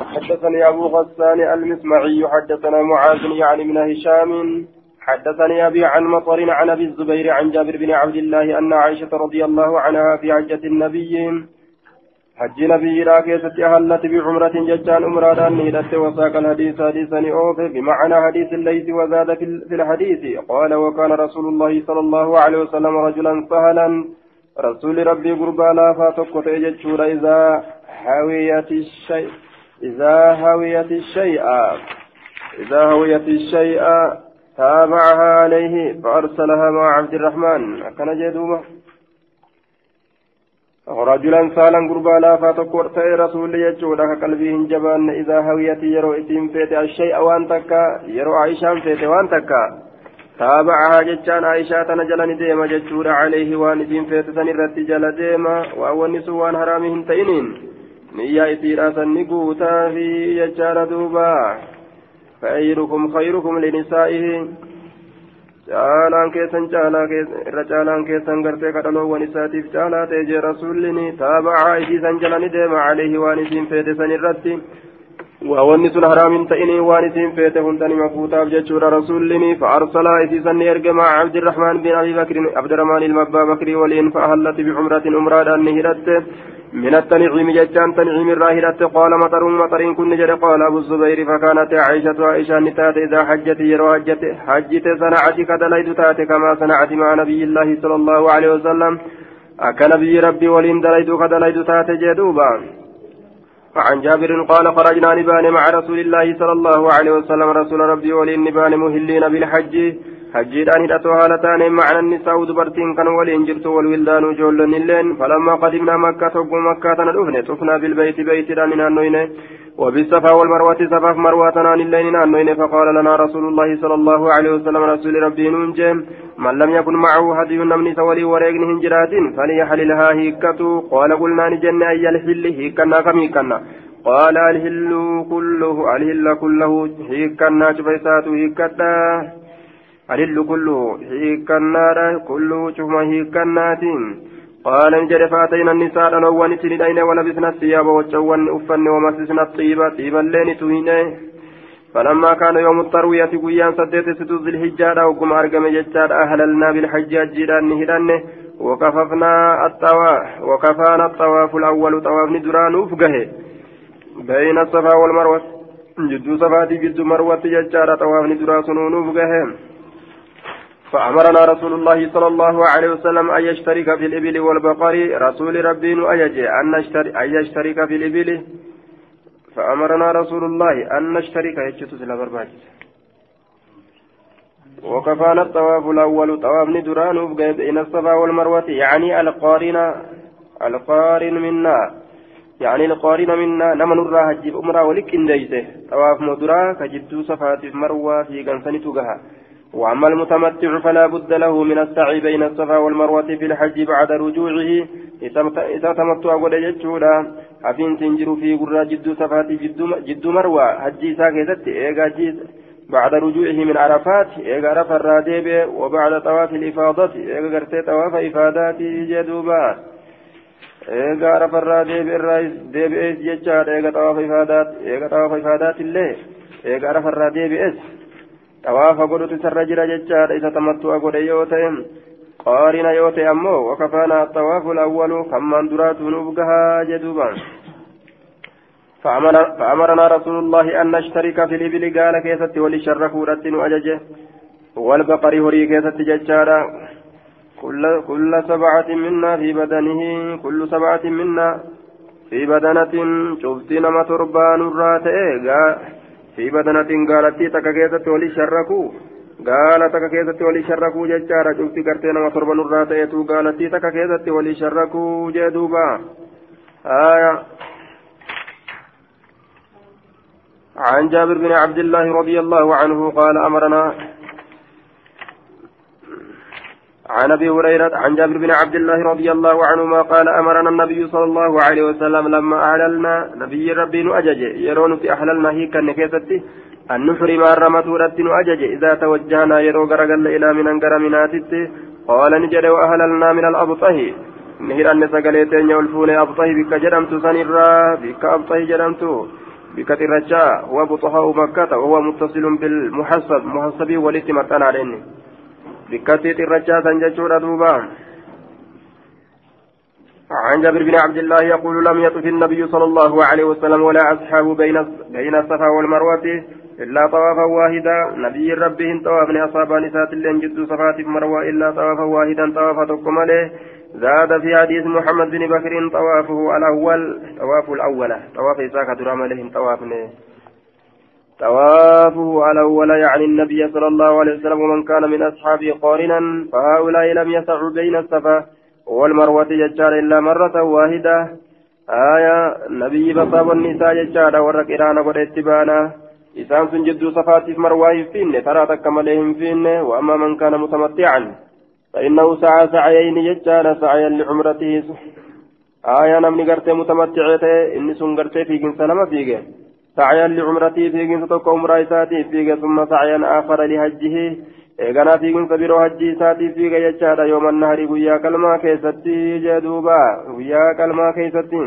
حدثني أبو غسان المسمعي حدثنا معاذ يعني من هشام حدثني أبي عن مطر عن أبي الزبير عن جابر بن عبد الله أن عائشة رضي الله عنها في حجة النبي. حج نبي راكيسة أهلت بعمرة ججان أمرادان نيلت وساق الحديث حديثا أوف بمعنى حديث الليث وزاد في الحديث. قال وكان رسول الله صلى الله عليه وسلم رجلا سهلا رسول ربي قربا لا فاتقت ججور إذا هويت الشيء. إذا هويت الشيء إذا هويت الشيء تابعها عليه فأرسلها مع عبد الرحمن. كان جدوما رجلا سالا قربا لا فتكور تأي رسول يجودا كقلبه جبان إذا هويت يرو إتيم فيت الشيء وان تكا يرو عائشة فيت وان تكا. تابعها جتان عائشة تنجلن ديما جتشورا عليه وان إتيم فيت سنرت جل ديما. وأول وان حرامهم تينين نيا إتيرا سنقوتا في جتان دوبا خيركم خيركم لنسائه isaatiif caalaa ta'e jee rasuulli taabacaa isiisan jala ni deema caleehi waan isiin feete san irratti waa wanni sun haraamin ta'ini waan isiin feete hundani mafuutaaf jechuudha rasuulli fa'arsalaa isiisan ni erge maca cabdirahmaan bin abi bakrin abdirahmaan ilma abbaa bakrii waliin fa'ahallati bicumratin umraadhaan ni hidhatte من التنعيم ججان تنعيم الراهلة قال مطر مطر كن جد قال أبو الزبير فكانت عائشة عائشة نتات إذا حجت يرو حجت حجت صنعت كدليد تات كما صنعت مع نبي الله صلى الله عليه وسلم. أكا نبي ربي ولين دليد كدليد تات جدوبا. فعن جابر قال خرجنا نبان مع رسول الله صلى الله عليه وسلم رسول ربي ولين نبان مهلين بالحج. حجيدان هدأتو هالتان معنى النساء دبرتين كان ولين جرت والولدان جولن اللين فلما قدمنا مكة تقو مكة ندفن طفنا بالبيت بيت دان نانوين وبالصفا والمروة صفا مروة نان اللين نانوين فقال لنا رسول الله صلى الله عليه وسلم رسول ربي ننجم من لم يكن معه هدي نمني سولي وريقن هنجرات فليحللها هيكتو قال قلنا نجن أي الحل هيكنا كم هيكنا قال الهل كله الهل كله هيكنا شفيسات هيكتا الهل كله هيكنا كله شفما هيكناتين قال نجد فاتينا النساء نوان سندين ولبسنا الثياب وجوان أفن ومسسنا الطيبة طيبا لين تهينه فلما كان يوم التروية قيان سديت ستو ذي الحجة وقم أرقم ججار أهللنا بالحجاج جيران نهدان. وكففنا الطواف وكفانا الطواف الأول طواف ندران وفقه بين الصفا والمروة جدو صفاتي جدو مروة ججار طواف ندران سنون وفقه فأمرنا رسول الله صلى الله عليه وسلم أن يشترك في الإبل والبقر رسول ربي أيجي أن, يشترك في الإبل. فأمرنا رسول الله أن نشترك. يجتز لبرباجز وكفانا الطواف الأول. طواف ندران بين الصفا والمروة يعني القارن القارن منا. يعني القارن منا. نمن الراها جيب أمرا ولك إن طواف مدرا كجدو صفات مروة في قنصني تقها وأما المتمتع فلا بد له من السعي بين الصفا والمروة في الحج بعد رجوعه. إذا تمتع قد يجولا حفين تنجر في قرى جد صفات جد, مروة. حجي ساكتت إيغا جيد بعد رجوعه من عرفات. إيغا رفى الرادب وبعد طواف الإفاضة. إيغا قرتي طواف إفادات جدوبا. إيغا رفى الرادب الرئيس ديب إيس ججار إيغا طواف إفادات إيغا طواف إفادات الله إيغا رفى الرادب إيس xawaafa godhutu isarra jira jechaadha isa tamattu'a godhe yoo ta'e qaarina yoo ta'e ammoo wakafaana xawaafu lawwalu kammaan duraatu nuuf gahaa jedhuuba فأمرنا رسول الله أن نشترك في الإبل قال كيست ولشركوا رتن أججه والبقر هري كيست ججارا كل, كل سبعة منا في بدنه كل سبعة منا في بدنة شفتنا ما تربان الراتئ في بدنة قالت تك كيست ولي شركوا قال تك كيست ولي شركوا ججارة شفتي قرتين وصربا نرات يتو قالت تك كيست ولي شركوا جدوبا آية عن جابر بن عبد الله رضي الله عنه قال أمرنا عن أبي هريرة عن جابر بن عبد الله رضي الله عنهما قال أمرنا النبي صلى الله عليه وسلم لما اعللنا نبي ربي اجج يرون في احللنا هيك النكيستي أن نحرم الرمت رد اجج إذا توجهنا يرو غرغل إلى من أنقر قال نجد وأهللنا من الأبطه. نهر أن سقليتين يولفون أبطه. بك جرمت سنرا بك أبطه جرمت. الرجاء هو بطحاء مكة. وهو متصل بالمحسب محسب والاتمتان عليه بكة الرجاء تنججون دوبا عن جابر بن عبد الله يقول لم يطف النبي صلى الله عليه وسلم ولا أصحابه بين بين الصفا والمروة إلا طوافا واحدا نبي ربهم طوافني أصحاب نسات اللين جد صفات مروة إلا طوافا واحدا طوافا تقم زاد في حديث محمد بن بكر طوافه الأول طواف الأول طواف إساك درام لهم طوافني طوافه الأول يعني النبي صلى الله عليه وسلم ومن كان من أصحابه قارنا فهؤلاء لم يسعوا بين الصفا والمروة ججار إلا مرة واحدة. آية نبي بصاب النساء ججار ورق إرانا قد اتبانا. إسان سن جدو صفاتف مرواه فين ترى تكملهم فين وأما من كان متمتعا فإنه سعى سعيين ججار سعيا لعمرته. آية نمني قرتي متمتعته إني سن قرتي في جنس لما فيك. سعيا لعمرته في جنس تقوم عمره فيك ثم سعيا آخر لهجه eeganaa fiiginsa biroo hajjii isaatii fiiga jechaadha yooman naharii guyyaa qalmaa keessatti jedhuuba guyyaa qalmaa keessatti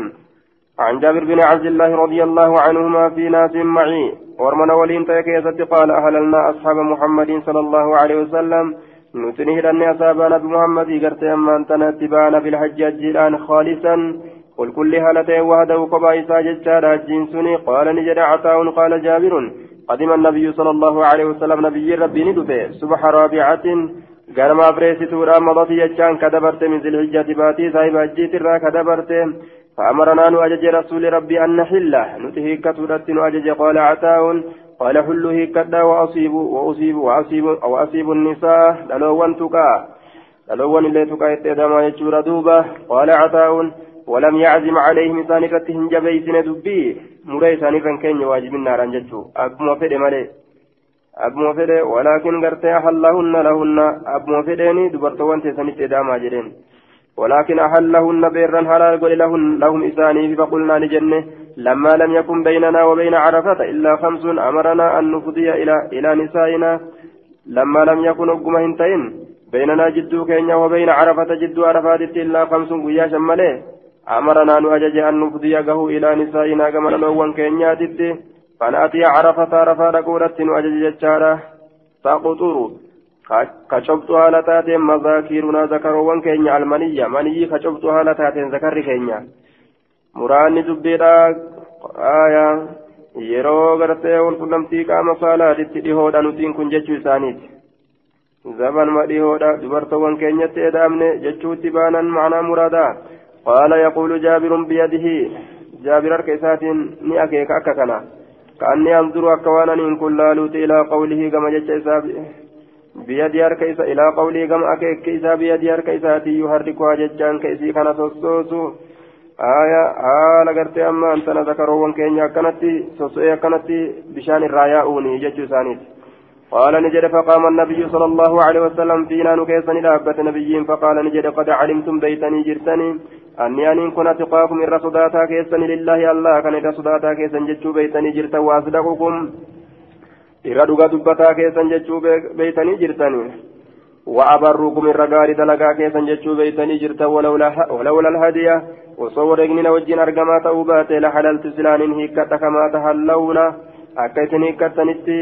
عن جابر بن عبد الله رضي الله عنهما في ناس معي. ورمنا ولين تيكيست قال أهللنا أصحاب محمد صلى الله عليه وسلم. نتنه لأن أصابنا بمحمد. قرت أما أنتنا اتبانا بالحج الآن خالصا. قل كل هالتين وهده قبائسا ججال هجين سني؟ قال نجد عطاء قال جابر. قدم النبي صلى الله عليه وسلم نبي ربي ندفه صبح رابعة. قال ما تورا مضت يجان كدبرت من ذي الحجة باتي صاحب الجيت الرا كدبرت. فأمرنا نؤجج رسول ربي أن نحل. نتهيك تورت نؤجج قال عتاون قال حل هيكدا وأصيب وأصيب وأصيب وأصيب النساء. للوان تكا للوان اللي تكا يتدام يجور دوبة قال عتاون ولم يعزم عليهم ثانيتهم جبيسن دبي. مري ثانيتن كين واجب النار انجتو أكما فدي مالي. أكما فدي ولكن قرتي أحلهن لهن أكما فديني دبرتوان تسانيت إداما جرين ولكن أحلهن بيرا حلال قل لهن. لهم إساني فقلنا لجنة لما لم يكن بيننا وبين عرفة إلا خمس أمرنا أن نفضي إلى إلى نسائنا. لما لم يكن أقما هنتين. بيننا جدو كينيا وبين عرفة جدو عرفات إلا خمس قياشا مليه أمرنا نؤجج أن نفضيه إلى نسائنا كما نلوان كينياتي فنأتي عرفة عرفة قولت نؤجج جتشارة تقطر كشبت هالتات مذاكيرنا ذكروان كينيا المنية مني كشبت هالتات ذكر كينيا muraanni dubbiidha aayaa yeroo gartee walqunnamtii qaama saalaatitti dhihoodha nutiin kun jechuu isaaniiti zabanma dhihoodha dubartoowwan keenyatti edaamne jechuutti baanan macnaa muraadaa قال يقول جابر بيده. جابر أركيسات نأكيك أككنا كأني أنظر أكوانا إن كل إلى قوله كما جتش بيد أركيس إلى قوله كما أكيك كيسا بيد أركيسات يحركها جتشان كيسي كان سوسوسو. آية حال قرتي أما أنت ذكروا كينيا كانت سوسوية كانت بشان الراياؤوني جتشو سانيت. قال نجد فقام النبي صلى الله عليه وسلم فينا نكيسني لابة نبيين فقال نجد قد علمتم بيتني جرتني. أني أن كن أتقاكم إر صداتا كيسن لله الله كان إر صداتا كيسن جتشو بيتني جرتا وأصدقكم إر دقا دبتا كيسن جتشو بيتني جرتني وأبركم إر غاري دلقا كيسن جتشو بيتني جرتا ولولا, ولولا الهدية وصور إغنين وجين أرقما تأوبات لحللت سلان هيكتا كما تهلون أكيسن هيكتنتي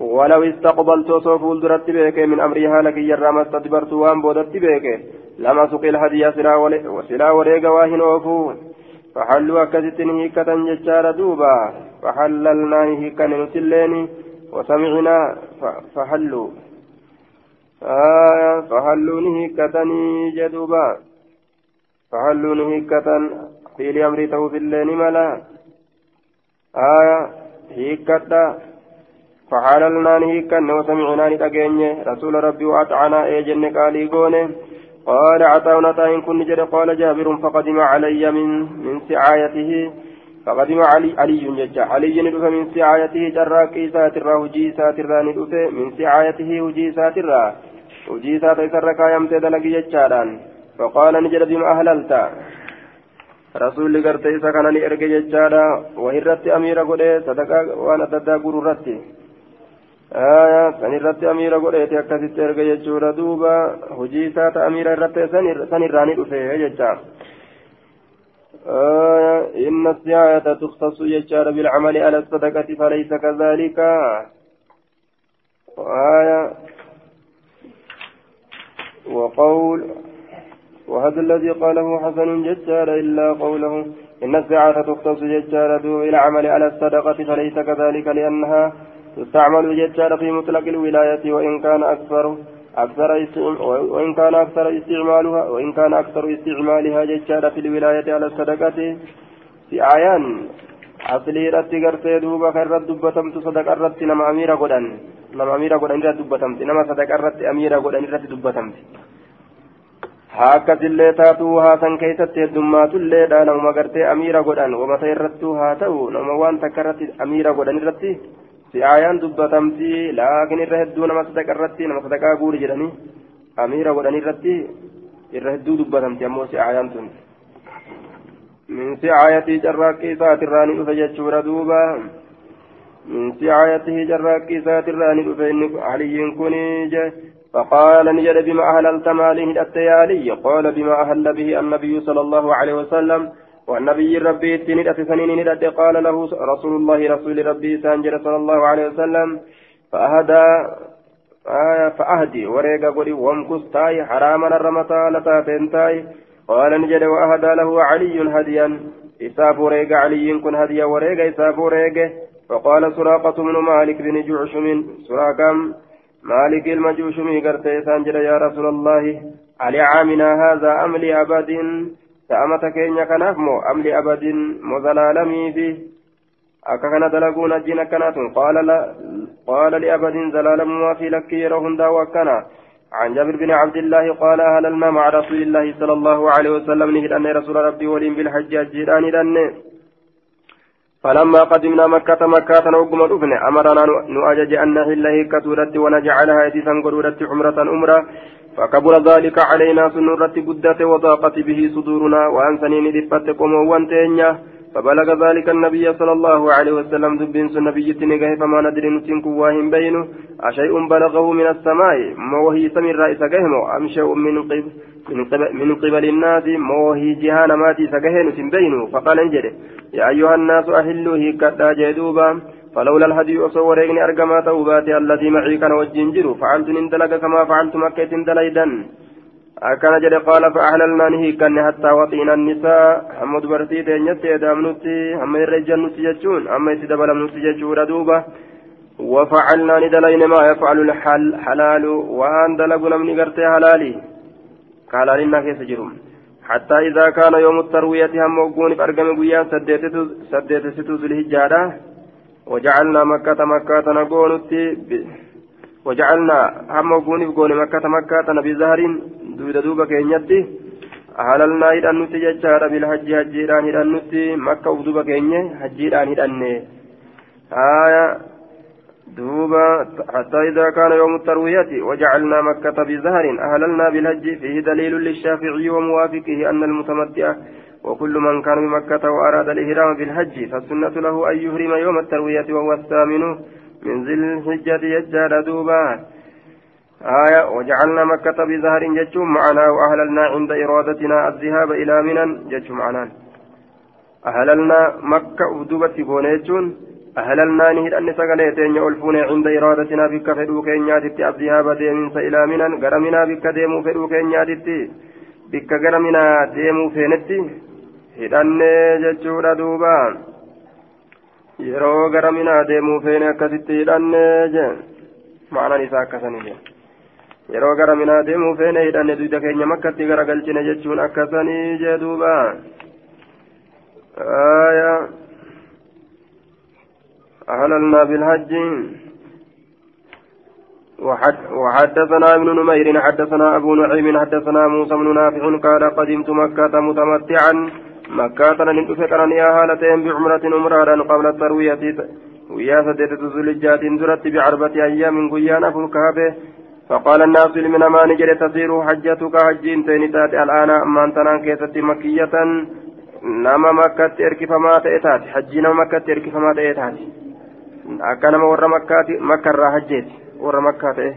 ولو استقبلت صوف الدرت بك من أمرها لك يرى ما استدبرت وان بودت بك لما سقي الهدي سلا وريق واهن وفو فحلوا أكست هيكة ججار دوبا. فحللنا هيكة نسلين وسمعنا فحلوا. آه فحلوا هيكة جدوبا. فحلوا هيكة في الأمر تو في الليل ملا. آه هيكة فحللنا هيكة وسمعنا نتأجين رسول ربي وأطعنا إيجن قالي قونه قال عطاونا تاين كن جد قال جابر فقدم علي من من سعايته فقدم علي علي ججا علي ندف من سعايته جراكي ساترا وجي ساترا ندف من سعايته وجي ساترا وجي ساترا سركا يمتى دلقي ججاران فقال نجد بما أهللت رسول قرتي إسا كان لإرقي ججارا وهرت أمير قده صدقا وانا تدا قررتي san irratti amiira godheeti akkasitti erga jechuudha. Duuba hojii isaata amiira irratti san irraa ni dhufe jecha. إن السعاية تختص يجار بالعمل على الصدقة فليس كذلك آية وقول وهذا الذي قاله حسن ججار إلا قوله إن الساعة تختص ججار إلى عمل على الصدقة فليس كذلك لأنها تستعمل ججار في مطلق الولاية وإن كان أكثر أكثر وإن كان أكثر استعمالها وإن كان أكثر استعمالها ججار في الولاية على الصدقة في آيان أصلي رتي قرتي دوبا كرت دبتمت صدق الرتي نما أميرا قدن نما أميرا قدن رت دبتمت نما صدق الرتي أميرا قدن رت دبتمت hakkasillee taatuu haasan keessatti heddummaatulleedha namuma gartee amiira godhan wamata irrattuu haa ta'u nama waan takka irratti amiira godhan irratti si'aayaan dubbatamti laakiin irra hedduu nama sadaqa irratti nama sadaqaa guuri jedhanii amiira godhan irratti irra hedduu dubbatamti ammoo si'aayaan tun min si'aayatii carraaqqii isaatirraa ni dhufe jechuudha duuba isaatirraa ni dhufe inni aliyyiin kun je فقال نجد بما أهللت ماله التيالي قال بما أهل به النبي صلى الله عليه وسلم والنبي ربي تندت سنين ندت قال له رسول الله رسول ربي سانجر صلى الله عليه وسلم فأهدى آية فأهدي وريق قولي وامكس تاي حراما الرمتا لتاتين تاي. قال نجد وأهدى له علي هديا. إساف وريق علي كن هديا وريق إساف وريق. فقال سراقة بن مالك بن جعشم سراقم. مالك المجوشمي قرتي سانجر يا رسول الله علي عامنا هذا أم لأبد؟ كينيا كناف مو أم لأبد مزلالمي فيه أككنا دلقون أجين كنات قال لا قال لأبد زلالم ما في لك يرهن داوكنا عن جابر بن عبد الله قال أهللنا مع رسول الله صلى الله عليه وسلم نهد أن رسول ربي ولين بالحج أجيران لأنه فلما قدمنا مكة مكة نوقم الأبن أمرنا نؤجج أن نحل هكة ونجعلها يتيسا قرورة عمرة أمرة فكبر ذلك علينا سنورة قدة وضاقت به صدورنا وأن سنين دفت قوم وانتينيا فبلغ ذلك النبي صلى الله عليه وسلم دبين النبي تنقه فما ندري نتنك واهم بينه. أشيء بلغه من السماء ما وهي سمي الرئيس قهمه أم شيء من قبل من قبل, الناس ما وهي جهان ماتي سقهن بينه. فقال انجده يا أيها الناس أهلوا هيكتا جدوبا فلولا الهدي أصوريني أرقما توباتي الذي معي كان وجنجر فعلت اندلق كما فعلت مكة دليدا أكان جد قال فأحللنا نهيكن حتى وطينا النساء. حمد برتي تنيت دامنتي هم الرجال نتججون أما يتدبل نتججون دوبا وفعلنا ندلين ما يفعل الحل حلال وأن دلقنا من قرتي حلالي. قال كيف جرم. حتى إذا كان يوم التروية هم وقون فأرقم قيان سديت ستو ذو الهجارة وجعلنا مكة مكة نقونتي وجعلنا هم وقون بقون مكة مكة نبي زهر دودا دوبا كينيتي. أهللنا إذا نتي ججارة بالحج هجيران إذا نتي مكة ودوبا كيني هجيران إذا آية دوبا حتى إذا كان يوم التروية وجعلنا مكة بزهر. أهللنا بالهج فيه دليل للشافعي وموافقه أن المتمتع وكل من كان بمكة وأراد الإهرام بالحج فالسنة له أن يهرم يوم التروية وهو الثامن من ذي الحجة يجار دوبا. آية وجعلنا مكة بزهر جتشم معنا وأهللنا عند إرادتنا الذهاب إلى منى جتشم معنا. أهللنا مكة أدوبة بونيتشون أهللنا نهد أن سقليتين يؤلفون عند إرادتنا بك فدو كينياتي الذهاب ديمنس إلى منى غرمنا بك ديمو فدو كينياتي بك غرمنا ديمو فينتي. hidhannee jechuudha duuba yeroo gara minaa deemuu feene akkasitti hidhannee je ma'anaan isaa akkasanii yeroo gara minaa deemuu feene hidhanne duyda keenya makkatti garagalchine jechuun akkasanii jee duuba آية أهللنا بالحج وحدثنا ابن نمير حدثنا أبو نعيم حدثنا موسى بن نافع قال قدمت مكة متمتعا مكة ننتفقنا يا هالتين بعمرة أمرارا قبل التروية ويا سديت زلجات درت بعربة أيام قيانا فالكهبة فقال الناس لمن ما نجري تسير حجتك حجين تينتات الآن أما أنت كيست مكية نما مكة إركف ما تأتات حجين مكة إركف ما تأتات أكنما ور مكة مكة حجيت ور مكة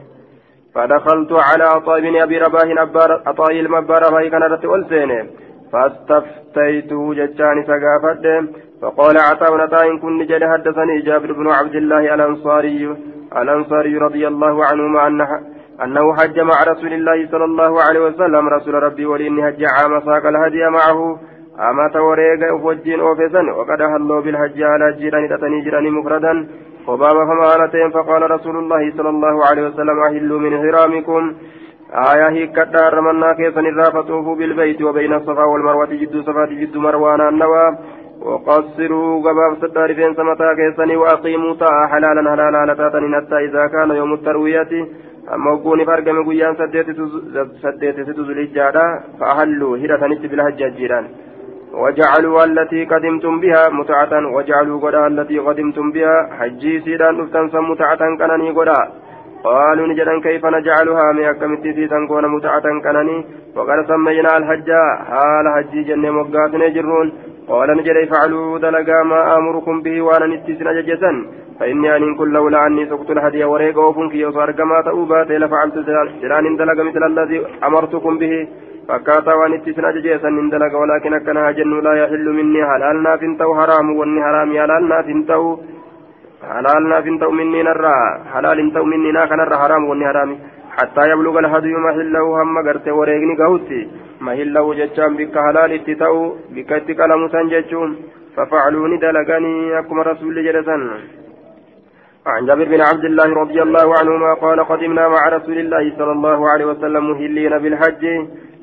فدخلت على عطاء بن أبي رباه عطاء المبار رباه كان رتي فاستفتيته جتان سقافت فقال عطاء عطاء كن جل حدثني جابر بن عبد الله الأنصاري الأنصاري رضي الله عنهما أنه أنه حج مع رسول الله صلى الله عليه وسلم. رسول ربي ولإني هج عام ساق الهدي معه أما توريق وجين أوفيسا وقد هلوا بالحج على جيران تتني جيران مفردا. وباب فمالتين فقال رسول الله صلى الله عليه وسلم أهلوا من هرامكم آية هيكتا رمنا كيسن الرافة بالبيت وبين الصفا والمروة جد صفا جد مروان النوى وقصروا قباب ستار فين سمتا كيسن وأقيموا طاعة حلالا حلالا لتاتن حتى إذا كان يوم التروية أما وقوني فرقم قيان سديت ستو زلجادا فأهلوا هرتنت بالحج الجيران وجعلوا التي قدمتم بها متعة وجعلوا قدا التي قدمتم بها حجي سيدان افتنسا متعة كنني قدا قالوا نجدا كيف نجعلها؟ من أكمت سيسان كون متعة كنني وقد سمينا الحج. حال حجي جنة مقات نجرون قال نجد افعلوا دلقا ما آمركم به وأنا نتسنا ججسا فإني أن كل لولا أني سقط الهدي وريق وفنك يصار كما تأوبات لفعلت سلان دلق مثل الذي أمرتكم به. فكاتا وأن اتسنا ججيسا دلق. ولكن أكنها جن لا يحل مني. حلالنا فنتو حرام واني حرام حلالنا فنتو حلالنا فنتو مني نرى حلال انتو مني ناك نرى حرام واني حرامي. حتى يبلغ الهدي محله هم غرت وريغني قوتي محله جتشان بك حلال اتتو بك اتقلم سنجتشون ففعلوني دلقني أكما رسول جلسا عن جابر بن عبد الله رضي الله عنهما قال قدمنا مع رسول الله صلى الله عليه وسلم مهلين بالحج.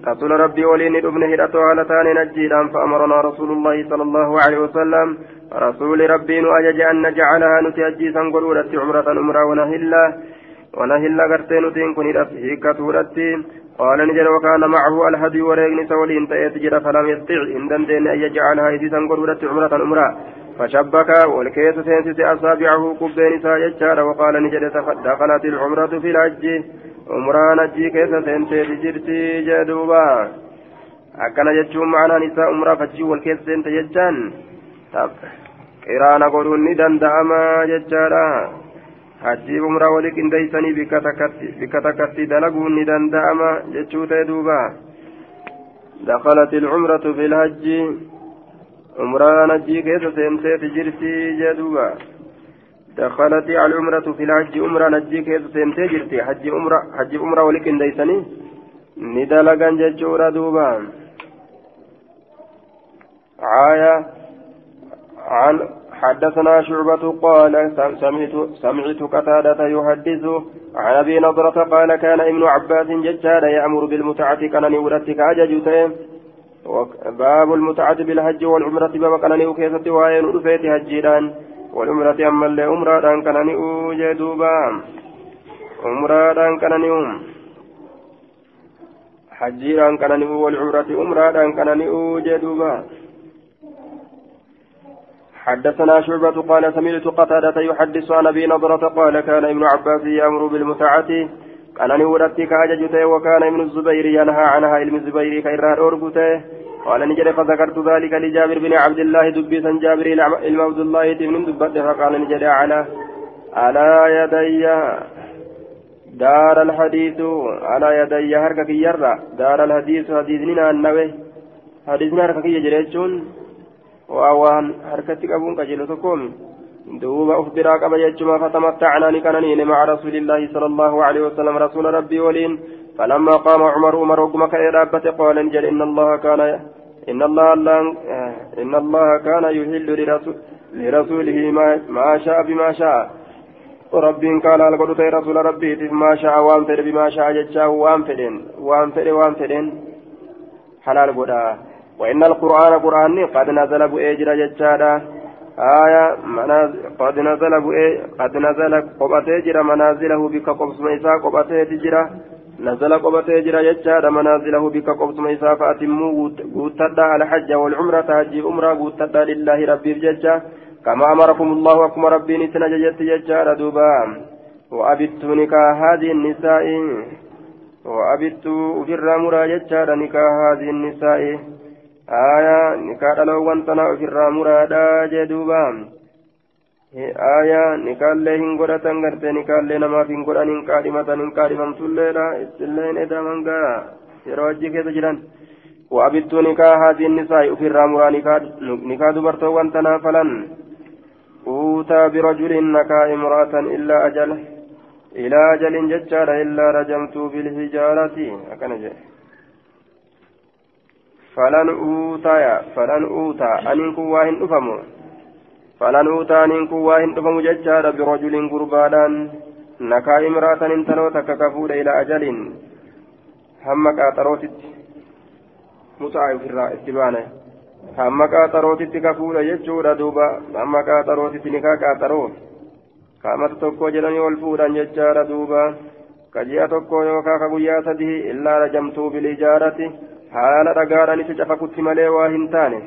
رسول ربي ولين ابن هدته على ثاني نجيلا فأمرنا رسول الله صلى الله عليه وسلم رسول ربي نؤجج أن نجعلها نتأجي سنقلولة عمرة أمرا ونهلا ونهلا قرتين تين كن هيكة قال نجد وكان معه الهدي وريغن سولين تأتجر فلم يستطع. إن دندن أن يجعلها إذ سنقلولة عمرة أمرا فشبك والكيس سينسس أصابعه كبين سايجار وقال نجد دخلت العمرة في الحج umraa najjii keessa seenteeti jirti jee duuba akkana jechuun ma'anaan isaa umraa fachii wal keessa seente jechaan qiraana godhuun ni danda'ama jechaadha hajjii umraa walii qindeeysanii bikka takkatti dalaguun ni danda'ama jechuu ta'e duuba دخلت العمرة في الحج عمرة نجي كيف سيمتي جرتي جدوبا دخلت العمرة في الحج عمرة نجي كيف سنتي جرتي حج عمرة حج عمرة ولكن ديسني ندلقا ججورا دوبا. عاية عن حدثنا شعبة قال سمعت سمعت قتادة يحدث عن أبي نضرة قال كان ابن عباس ججالا يأمر بالمتعة كان نورتك أججتين باب المتعة بالحج والعمرة باب كان نوكيسة وآية نرفيت هجيران والعمرة أما اللي عمرة كان نئو دوبا عمرة كان نئو حجي دان كان نئو والعمرة عمرة كان نئو دوبا حدثنا شعبة قال سمعت قتادة يحدث عن أبي نضرة قال كان ابن عباس يأمر بالمتعة. كان نورتي كاججته وكان ابن الزبير ينهى عنها علم الزبير كيران أوربته قال نجد فذكرت ذلك لجابر بن عبد الله دبيسا جابر إلى عبد الله بن دبته فقال نجد على على يدي دار الحديث. على يدي هركك يرى. دار الحديث حديثنا النبي حديثنا هركك يجريتشون وأوان هركتك أبون كجلو دوبا أخبرا قبل يجمع فتمتعنا نكننين مع رسول الله صلى الله عليه وسلم رسول ربي ولين فلما قام عمر عمر وقم كإرابة قال انجل إن الله كان إن الله إن الله كان يحل لرسول لرسوله ما, ما شاء بما شاء وربين قال القدس رسول ربي ما شاء وان فد بما شاء جتشا وان فدين وان فد وان فدين حلال قدا وإن القرآن قرآن قد نزل بأجر جتشا آية قد نزل بأي قد نزل قبته جرى منازله بك قبس ميسا قبته جرى نزل قبته جرى يجار منازله بك قبس ميسا فأتموا قوتدا على حج والعمرة هجي أمرا قوتدا لله ربي بججة كما أمركم الله وكما ربي نسنا ججت يجار دوبا. وأبت نكاح هذه النساء. وأبت في الرامرة يجار نكاح هذه النساء. Nikaa dhaloowwan tanaa ofirraa muraadhaa jee duuba aayaa nikaallee hin godhatan gartee nikaallee namaaf hin godhan hin qaadhimatan hin qaadhimamtulleedha ittilleen edaman gaa yeroo hajji keessa jiran وأبدت نكاح هذه النساء في الرامرة نكاح دبرتو وانتنا فلن أوتى برجل نكاح امرأة إلا أجله إلى أجل ججار إلا رجمت بالهجارة فلن أوتى فلن أوتى أن كواهن أفهموا فلن أوتى أن كواهن أفهموا ججار برجل قربانا نكاح امرأة انتلو تككفود إلى أجل همك أتروتت qaaxarootitti ka fuudha jechuudha duuba hamma qaaxarootitti ni kaa qaaxaroo kaamata tokko jedhanii ol fuudhan jechaadha duuba ka ji'a tokko yookaan ka guyyaa sadii illaa rajamtuu bilijaarati haala dhagaadhaan isa cafakutti malee waa hin taane.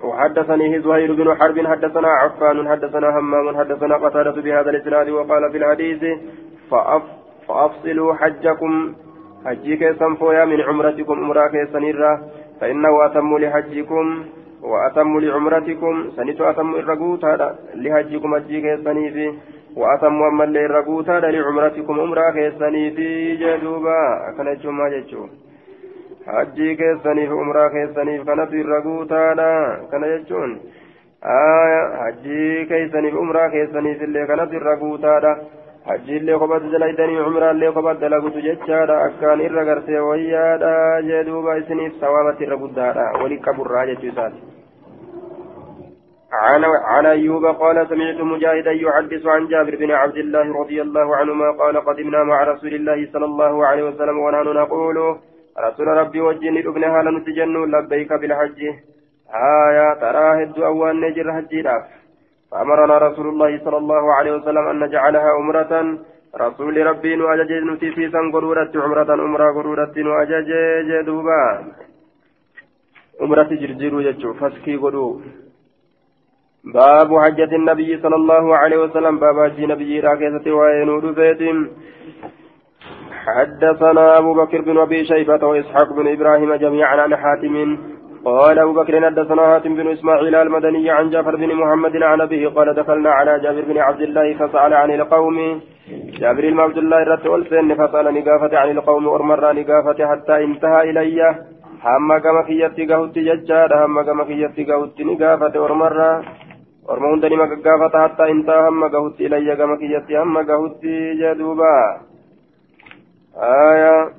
وحدثني زهير بن حرب حدثنا عفان حدثنا همام حدثنا قتادة بهذا الإسناد وقال في الحديث فأف فأفصلوا حجكم حجي كيسن فويا من عمرتكم عمرة كيسن فإنه أتم لحجكم وأتم لعمرتكم سنت أتم الرقوت هذا لحجكم حجي كيسني في وأتم أما اللي الرقوت هذا لعمرتكم عمرة كيسني في جدوبا أكن جمع جتشو حجي كيسني في عمرة كيسني كانت الرقوت هذا كان جتشون آية حجي كيسني في عمرة كيسني في اللي كانت الرقوت هذا hajjiillee kophaatti dalaydanii cumraallee kophaatti dalagutu jechaadha akkaan irra gartee wayyaadha jee duuba isiniif sawaabatti irra guddaadha wali qaburraa jechuu isaati عن عن أيوب قال سمعت مجاهدا يحدث عن جابر بن عبد الله رضي الله عنهما قال قدمنا مع رسول الله صلى الله عليه وسلم ونحن نقول رسول ربي وجني ابن هالا نتجن لبيك بالحج. آية ترى هد نجر حجي فأمرنا رسول الله صلى الله عليه وسلم أن نجعلها أمرة. رسول ربي وأجج نتي في قرورة عمرة أمرة قرورة وأجج جدوبا. أمرة جرجير يجو فسكي قدو باب حجة النبي صلى الله عليه وسلم. باب حج نبي راكزة وينود فيتم حدثنا أبو بكر بن أبي شيبة وإسحاق بن إبراهيم جميعا عن حاتم. قال أبو بكر حدثنا هاتم بن إسماعيل المدني عن جعفر بن محمد عن أبيه قال دخلنا على جابر بن عبد الله فسأل عن القوم. جابر بن عبد الله رت ألسن فسأل نقافة عن القوم أرمر نقافة حتى انتهى إلي هم كما كيتي قهوت ججار هم كما كيتي قهوت نقافة أرمر أرمى هندني ما قافة حتى انتهى هم قهوت إلي كما كيتي هم قهوت جدوبا آية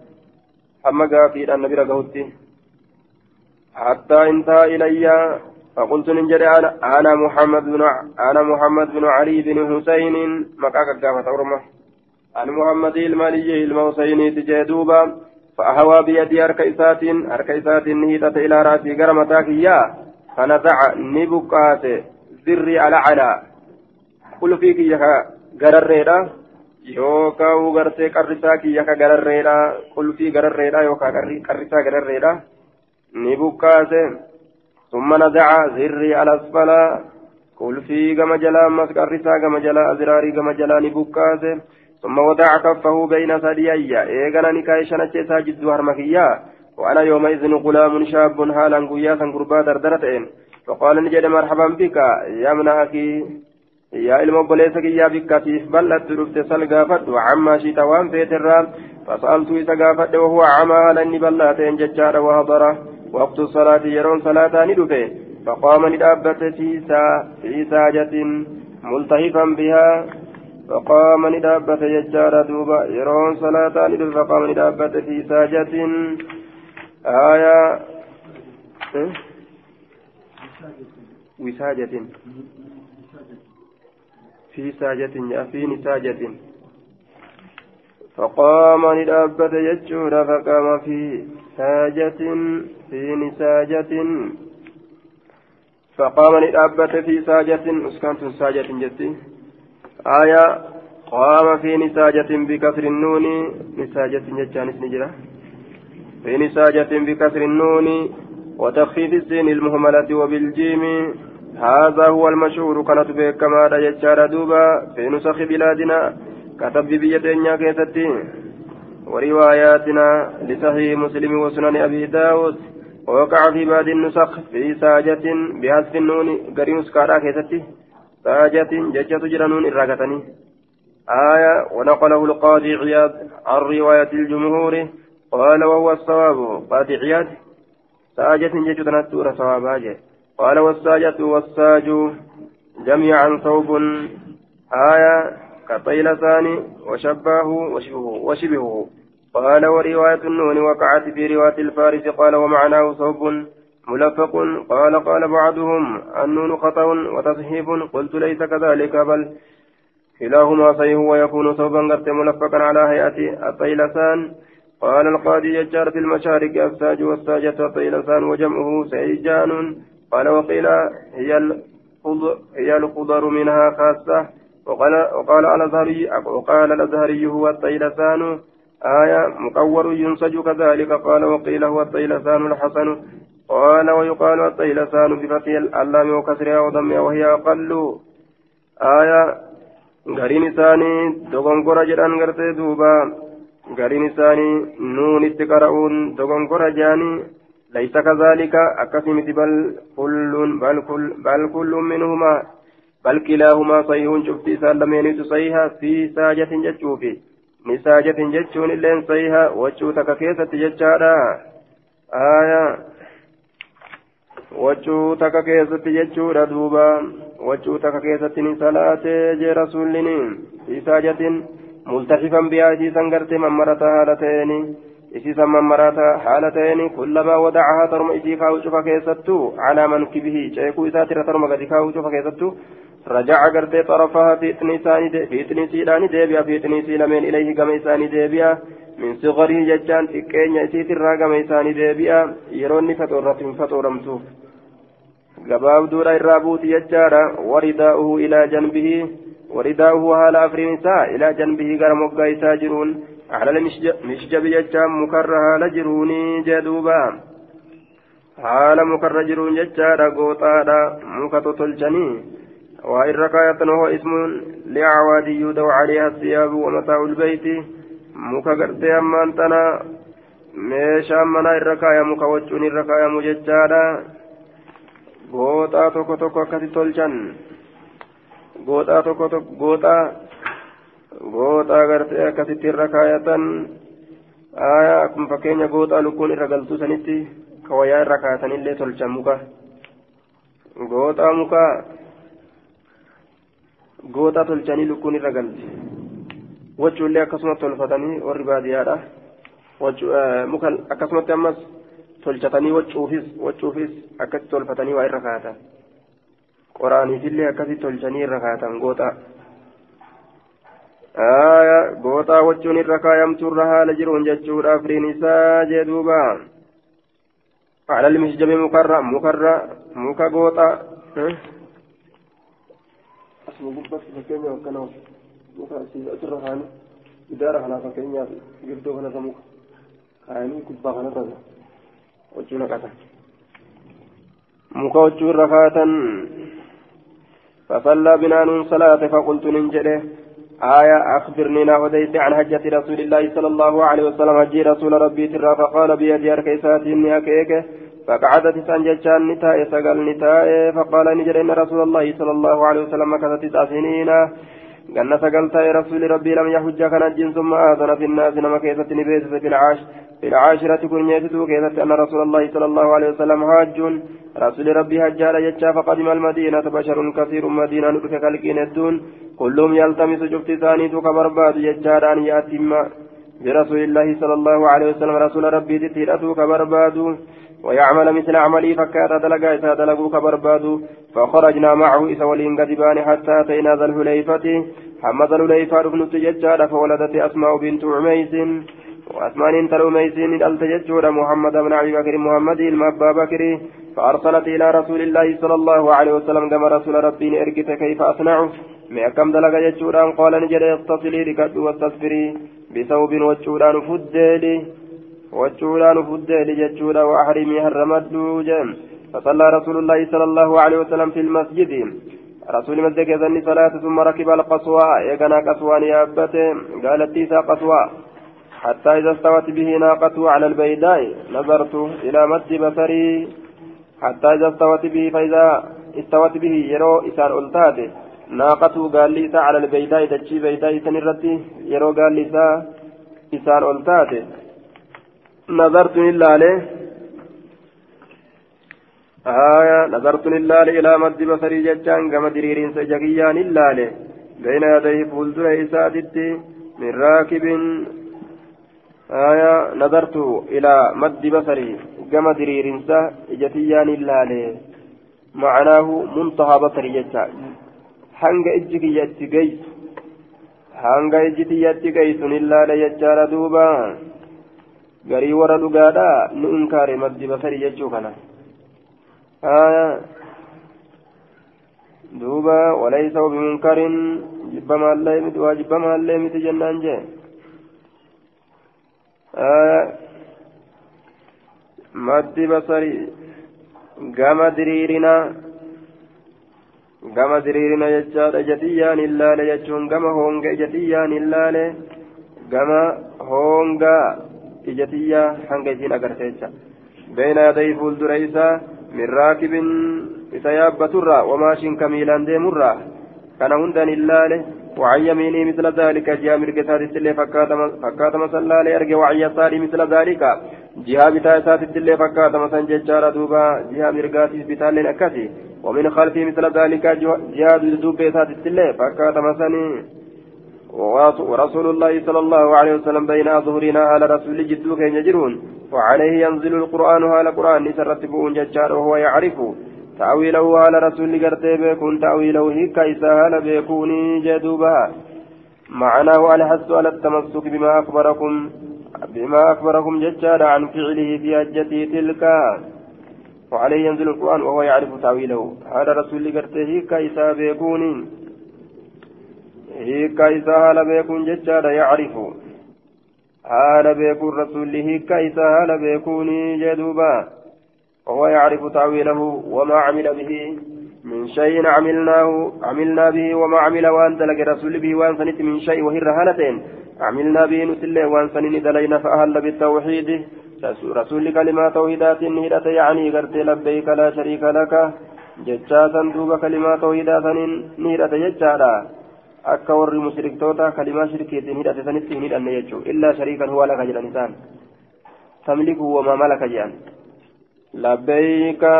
هم قافي النبي قهوت حتى انتهى إلي فقلت نجري أنا, محمد بن أنا محمد بن علي بن حسين مكاك قامت أرمى أنا محمد المالي الموسيني تجدوبا فأهوى بيدي أركيسات أركيسات نهيتة إلى رأسي قرمتاك إياه فنزع نبكات ذري على قل فيك يا yookaan gartee qarrisaa kiyya ka gararreedha. Qulfii gararreedha yookaan qarrisaa gararreedha. Ni bukkaase. ثم نزع زري على أسفل قل في كما جلا مسكرسا كما جلا أزراري كما جلا نبكاسه ثم وضع كفه بين ثديي إيغانا نكايشا نجيسا جد هرمكيا وأنا يومئذ غلام شاب حالا قياسا قربا دردرتين فقال نجد مرحبا بك يا من أخي يا ilma obboleessa kiyyaa bikkatiif bal'attu dhufte sal gaafadhu cammaa shiita waan feeterraa fasaaltuu isa gaafadhe wahuwa camaa haala inni bal'aateen jechaadha wahadara وقت الصلاة يرون صلاة ندفه فقام ندابت في في ساجة ملتهفا بها فقام ندابت يجار دوبا يرون صلاة ندفه فقام ندابت في ساجة آية وساجة في ساجة في نساجة فقام ندابت يجور فقام في ساجة في نساجة فقام للأبة في ساجة أسكنت ساجة جتي آية قام في نساجة بكسر النون نساجة جتانس نجرة في نساجة بكسر النون وتخفيف السين المهملة وبالجيم. هذا هو المشهور. كانت بكما يجار دوبا في نسخ بلادنا. كتب بيدنا كيستي ورواياتنا لصحيح مسلم وسنن أبي داود. ووقع في بعض النسخ في ساجة بحذف النون قرين سكارا كيستي ساجة ججة جرانون إراكتني آية ونقله القاضي عياض عن رواية الجمهور. قال وهو الصواب. قاضي عياض ساجة جيت تنتور صواباجه قال والساجة والساج جميعا ثوب. آية كطيلتان وشباه وشبهه, وشبهه. قال ورواية النون وقعت في رواية الفارس. قال ومعناه ثوب ملفق. قال قال بعضهم النون خطأ وتصحيف. قلت ليس كذلك بل كلاهما صحيح ويكون ثوبا قد ملفقا على هيئة الطيلسان قال القاضي يجار في المشارق الساج والساجة الطيلسان وجمعه سيجان قال وقيل هي هي الخضر منها خاصة. وقال وقال الأزهري وقال الأزهري هو الطيلسان آية مقور ينسج كذلك. قال وقيل هو الطيلسان الحسن. قال ويقال الطيلسان بفتح اللام وكسرها وضمها وهي أقل. آية gariin isaanii dogongora jedhan gartee duuba gariin isaanii nuun itti qara'uun dogongora jedhanii laysa kazaalika akkasii miti bal kulluun bal kulluun minhumaa bal kilaahumaa sahihuun cufti isaan lameenitu sahiha fi saajatin jechuufi ni saajatin jechuun illeen sahiha wachuu takka keessatti jechaadha aayaa wachuu takka keessatti jechuudha duuba wachuu takka keessatti ni salaatee jee rasuullini isaajatin multaxifan mammarata haala ta'eeni isiisan mammarata haala ta'eeni kullamaa wadacahaa tarma isii kaa'u cufa keessattuu calaa mankibihi ceekuu isaatirra tarma gadi kaa'u cufa keessattuu رجع قرتي طرفها في تنسان في تنسيلان ديبيا في تنسي لمن إليه كما إساني ديبيا من صغره ججان تكين يسيت الراقم إساني ديبيا يروني فتورة فتورمتوف gabaabduudha irraa buuti jechaadha waridaa'uhu ilaa janbihi ورداؤه حال أفرين إساء إلى جنبه قال مقا إساء جرون على المشجب يجام مكرها لجروني جدوبا حال مكر جرون يجار قوطا مكا تطلجني وإن ركاية وهو اسم لعوادي يودع عليها الثياب ومتاع البيت مكا قرتي أما أنتنا meeshaan manaa irra kaayamu ka waccuun irra kaayamu jechaadha gooxaa tokko tokko akkasi tolchan gooxaa tokko tokko gooxaa gooxaa gartee akkasitti irra kaayatan aayaa kun fakkeenya gooxaa lukkuun irra galtuu sanitti kawayaa irra kaayatanillee tolchan muka gooxaa muka gooxaa tolchanii lukkuun irra galti wachuullee akkasuma tolfatanii warri baadiyyaadha muka akkasumatti ammas tolchatanii waccuufis waccuufis akkasi tolfatanii waa irra kaatan qoraaniifillee akkasi tolchanii irra kaatan gooxaa gooxaa wachuun irra kaayamtuurra haala jiruun jechuudha firiin isaa jee duuba على المسجد مكرر مكرر مكا غوطا اسمه قبس فكينيا وكنا مكا سيدة خاني إدارة خنا فكينيا قردو خنا سموك خاني كبا خنا تزا وجو نقطة muka wachuu irra kaatan فصلى بنا نون صلاة فقلت ننجله آية أخبرني ناوديت عن حجة رسول الله صلى الله عليه وسلم. حجي رسول ربي ترى فقال بيدي أركيسات إني أكيك. فقعدت سنجتشان نتاء سقل نتاء فقال نجر إن رسول الله صلى الله عليه وسلم كذا تسع سنين. قلنا سقلت يا رسول ربي لم يحج كان الجن ثم آذن في الناس نما كيسة نبيت في العاش في العاشرة كن يتدو كيسة أن رسول الله صلى الله عليه وسلم حاج رسول ربي حجال يجا فقدم المدينة بشر كثير مدينة ندك كالكين الدون كلهم يلتمس جبت ثاني كبرباد يجاران يأتم برسول الله صلى الله عليه وسلم رسول ربي تتيرته كبرباد ويعمل مثل عملي فكات دلقا إذا دلقوا كبرباد فخرجنا معه إذا ولين قدبان حتى أتينا ذا الهليفة حمد الهليفة ابن تججال فولدت أسماء بنت عميس. وأسمان تلو ميسين التججور محمد بن أبي بكر محمد المأبا بكر. فأرسلت إلى رسول الله صلى الله عليه وسلم كما رسول ربي أركت كيف أصنع؟ ما كم دلق ججوران قال نجد اتصلي ركد واستغفري. بثوب وجوران فدلي وجوران فدلي ججورا وأحرمي هرمت جم فصلى رسول الله صلى الله عليه وسلم في المسجد. رسول مسجد يزني صلاة ثم ركب القصوى. يقنا قصوان يابته قالت تيسا قصوى. حتى إذا استوت به ناقته على البيداء نظرت إلى مد بصري. حتى إذا استوت به فإذا استوت به يرو إسان ألتاته naaqatu gaalli isaa cala albeeydaa dachii beeydaa isan irratti yeroo gaalli isaa isaan nazartun ilaale آية نظرت لله إلى مد بصري جتان كما دريرين سجكيان الله بين يديه فولدر إسادتي من راكب. آية نظرت إلى مد بصري كما دريرين سجكيان الله معناه منتهى بصري جتان hanga ijji kiyyatti geysu hanga ijji tiyyatti geysun illaala jechaadha duuba garii warra dhugaadha nu inkaare maddi basari jechuu kana. Duuba walaysa bimunkarin jibbamaallee miti waa jibbamaallee miti jennaan jee. Maddi basari gama diriirina gama diriirina jechaadha jatiyyaan illaale jechuun gama honga jatiyyaan illaale gama hongaa ijatiyyaa hanga isiin agarte jecha. Beeyna yaday fuuldura isaa min raakibin isa yaabbaturra wamaashin kamiilaan deemurra kana hundan illaale وعن يمينه مثل ذلك جاء مرقسات التلي فكات مسلا لأرجع وعن يساره مثل ذلك جهة بتاعسات التلي فكات مسلا ججارة دوبا جهة مرقات بتال أكسي ومن خلفه مثل ذلك جهاد الدوب ذات التلة فكات مسني ورسول الله صلى الله عليه وسلم بين ظهورنا على رسول جدوك يجرون. وعليه ينزل القرآن على القرآن سرتبون ججار وهو يعرف. تأويله على رسول قرتي بيكون تأويله هيك إسهال بيكوني جدوبها معناه الحث على التمسك بما أخبركم بما أخبركم ججار عن فعله في حجته تلك. وعليه ينزل القرآن وهو يعرف تأويله. هذا رسول قرته هيك إسا بيكون هيك إسا هالا بيكون ججادا يعرف هالا بيكون رسول هيك إسا هالا بيكون جدوبا وهو يعرف تأويله وما عمل به من شيء عملناه عملنا به وما عمل وان دلق رسول به وان من شيء وهي رهانتين عملنا به نسله وان سنين دلينا فأهل بالتوحيد رسول كلمة توحيدات هدت يعني قرت لبيك لا شريك لك ججاتا دوب كلمة توحيدات نهدت ججاتا akka warri mushriktoota kalimaa shirkiitiin hidhate sanitti hin hidhanne jechuu illaa shariikan huwa laka jedhan isaan tamliku wamaa malaka jedhan labbayka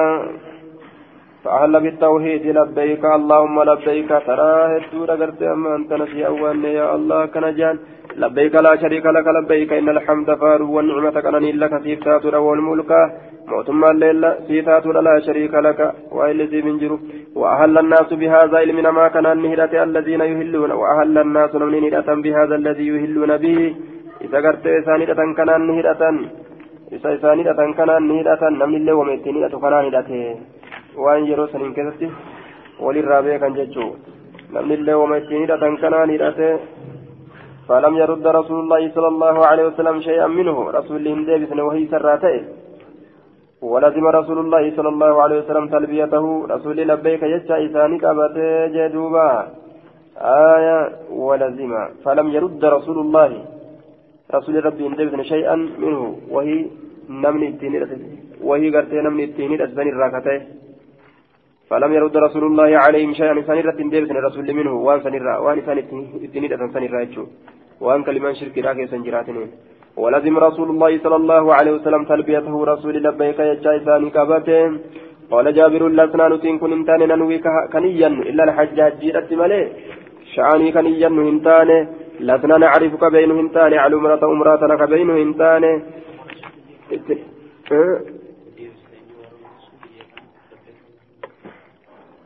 فأهل بالتوحيد لبيك اللهم لبيك ترى هدو رغرت أما أنت نسي أوان يا الله كنجان لبيك لا شريك لك لبيك إن الحمد فار والنعمة كنني لك سيفتات والملك. موتما الليل سيفتات لا شريك لك وإلذي من جرو. وأهل الناس بهذا علمنا ما كان النهرة الذين يهلون وأهل الناس من نهرة بهذا الذي يهلون به. إذا قرت إسانية كان النهرة إذا إسانية كان النهرة نمن الله ومتنية كان النهرة. waan yeroo saniin keessatti walirraa beekan jechuu namni illee wama ittiin hidhatan kanaan hidhate فلم يرد رسول الله صلى الله عليه وسلم شيئا منه. رسول الله ديبس وهي سراته. ولزم رسول الله صلى الله عليه وسلم تلبيته. رسول لبيك يجا إساني كابته جدوبا. آية ولزم. فلم يرد رسول الله. رسول ربي ديبس شيئا منه. وهي نمني التيني وهي قرتي نمني التيني الأسباني الراكته. فلم يرد رسول الله عليهم شيئا. سنرة ديبسن رسول منه. وان سنرة وان سن اتنيد سنرة وان كلمان شرك راكي سنجراتنين ولزم رسول الله صلى الله عليه وسلم تلبيته رسول لبيك يجا إساني كابتين قال جابر لسنا نتين كن انتان ننوي كنيا إلا الحج هجيرة ملي. شعاني كنيا هنتان لسنا نعرفك بين هنتان على أمرة أمرة لك بين هنتان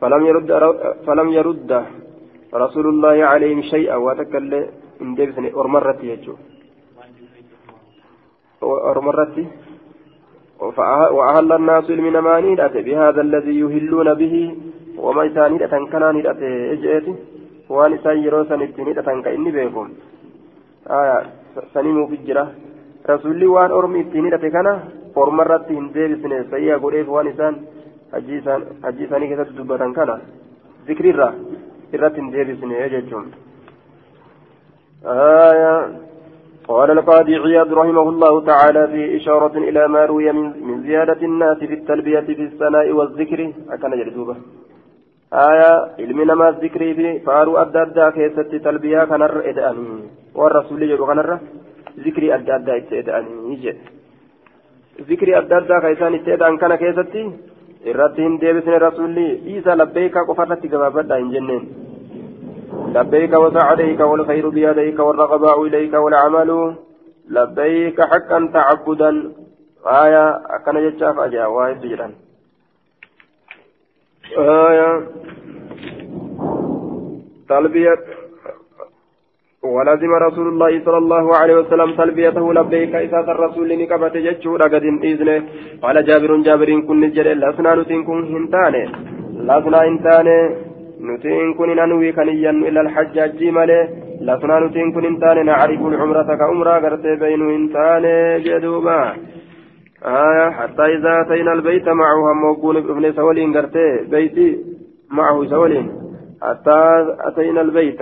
فلم يرد فلم يرد رسول الله عليهم شيئا. وتكل ان ديبسني أرمرت يجو أرمرت وأهل الناس من مانيدة بهذا الذي يهلون به وما يسانيدة كنانيدة إجئتي وان إسان يروسن اتنيدة كإني بيكم آية سنيمو في الجرة رسولي وان أرمي اتنيدة كنا أرمرت ان ديبسني سيئة قريف وان إسان hajji isaanii keessatti dubbatan kana. Zikriirra irratti hin deebisne jechuun قال القاضي عياض رحمه الله تعالى في إشارة إلى ما روي من, زيادة الناس في التلبية في الثناء والذكر. أكن جلدوبة آية. علمنا ما ذكري في فارو أدى أدى كيست تلبية كنر إدأني. والرسول يجب كنر ذكري أدى أدى إدأني. يجي ذكري أدى أدى كيسان إدأن كان كيستي irratti hin deebisne rasuulli isa labbeeyka qofarratti gabaabadha hin jenneen لبيك وسعديك والخير بيديك والرغباء إليك والعمل. لبيك حقا تعبدا. آية أكن جتشاف أجا واحد جدا. آية تلبية. ولزم رسول الله صلى الله عليه وسلم تلبيته لبيك. إساس الرسول نكبت جتشورا قد إذنه. قال جابر جابر كن نجر لسنا نتنكم هنتاني لسنا هنتاني نتين كن ننوي كنيا إلى الحجاج ماله لسنا نتين كن هنتاني نعرف العمرة كعمرة قرت بين هنتاني جدوبا آية حتى إذا أتينا البيت معه هم وقول ابن سولين قرت بيتي معه سولين حتى أتينا البيت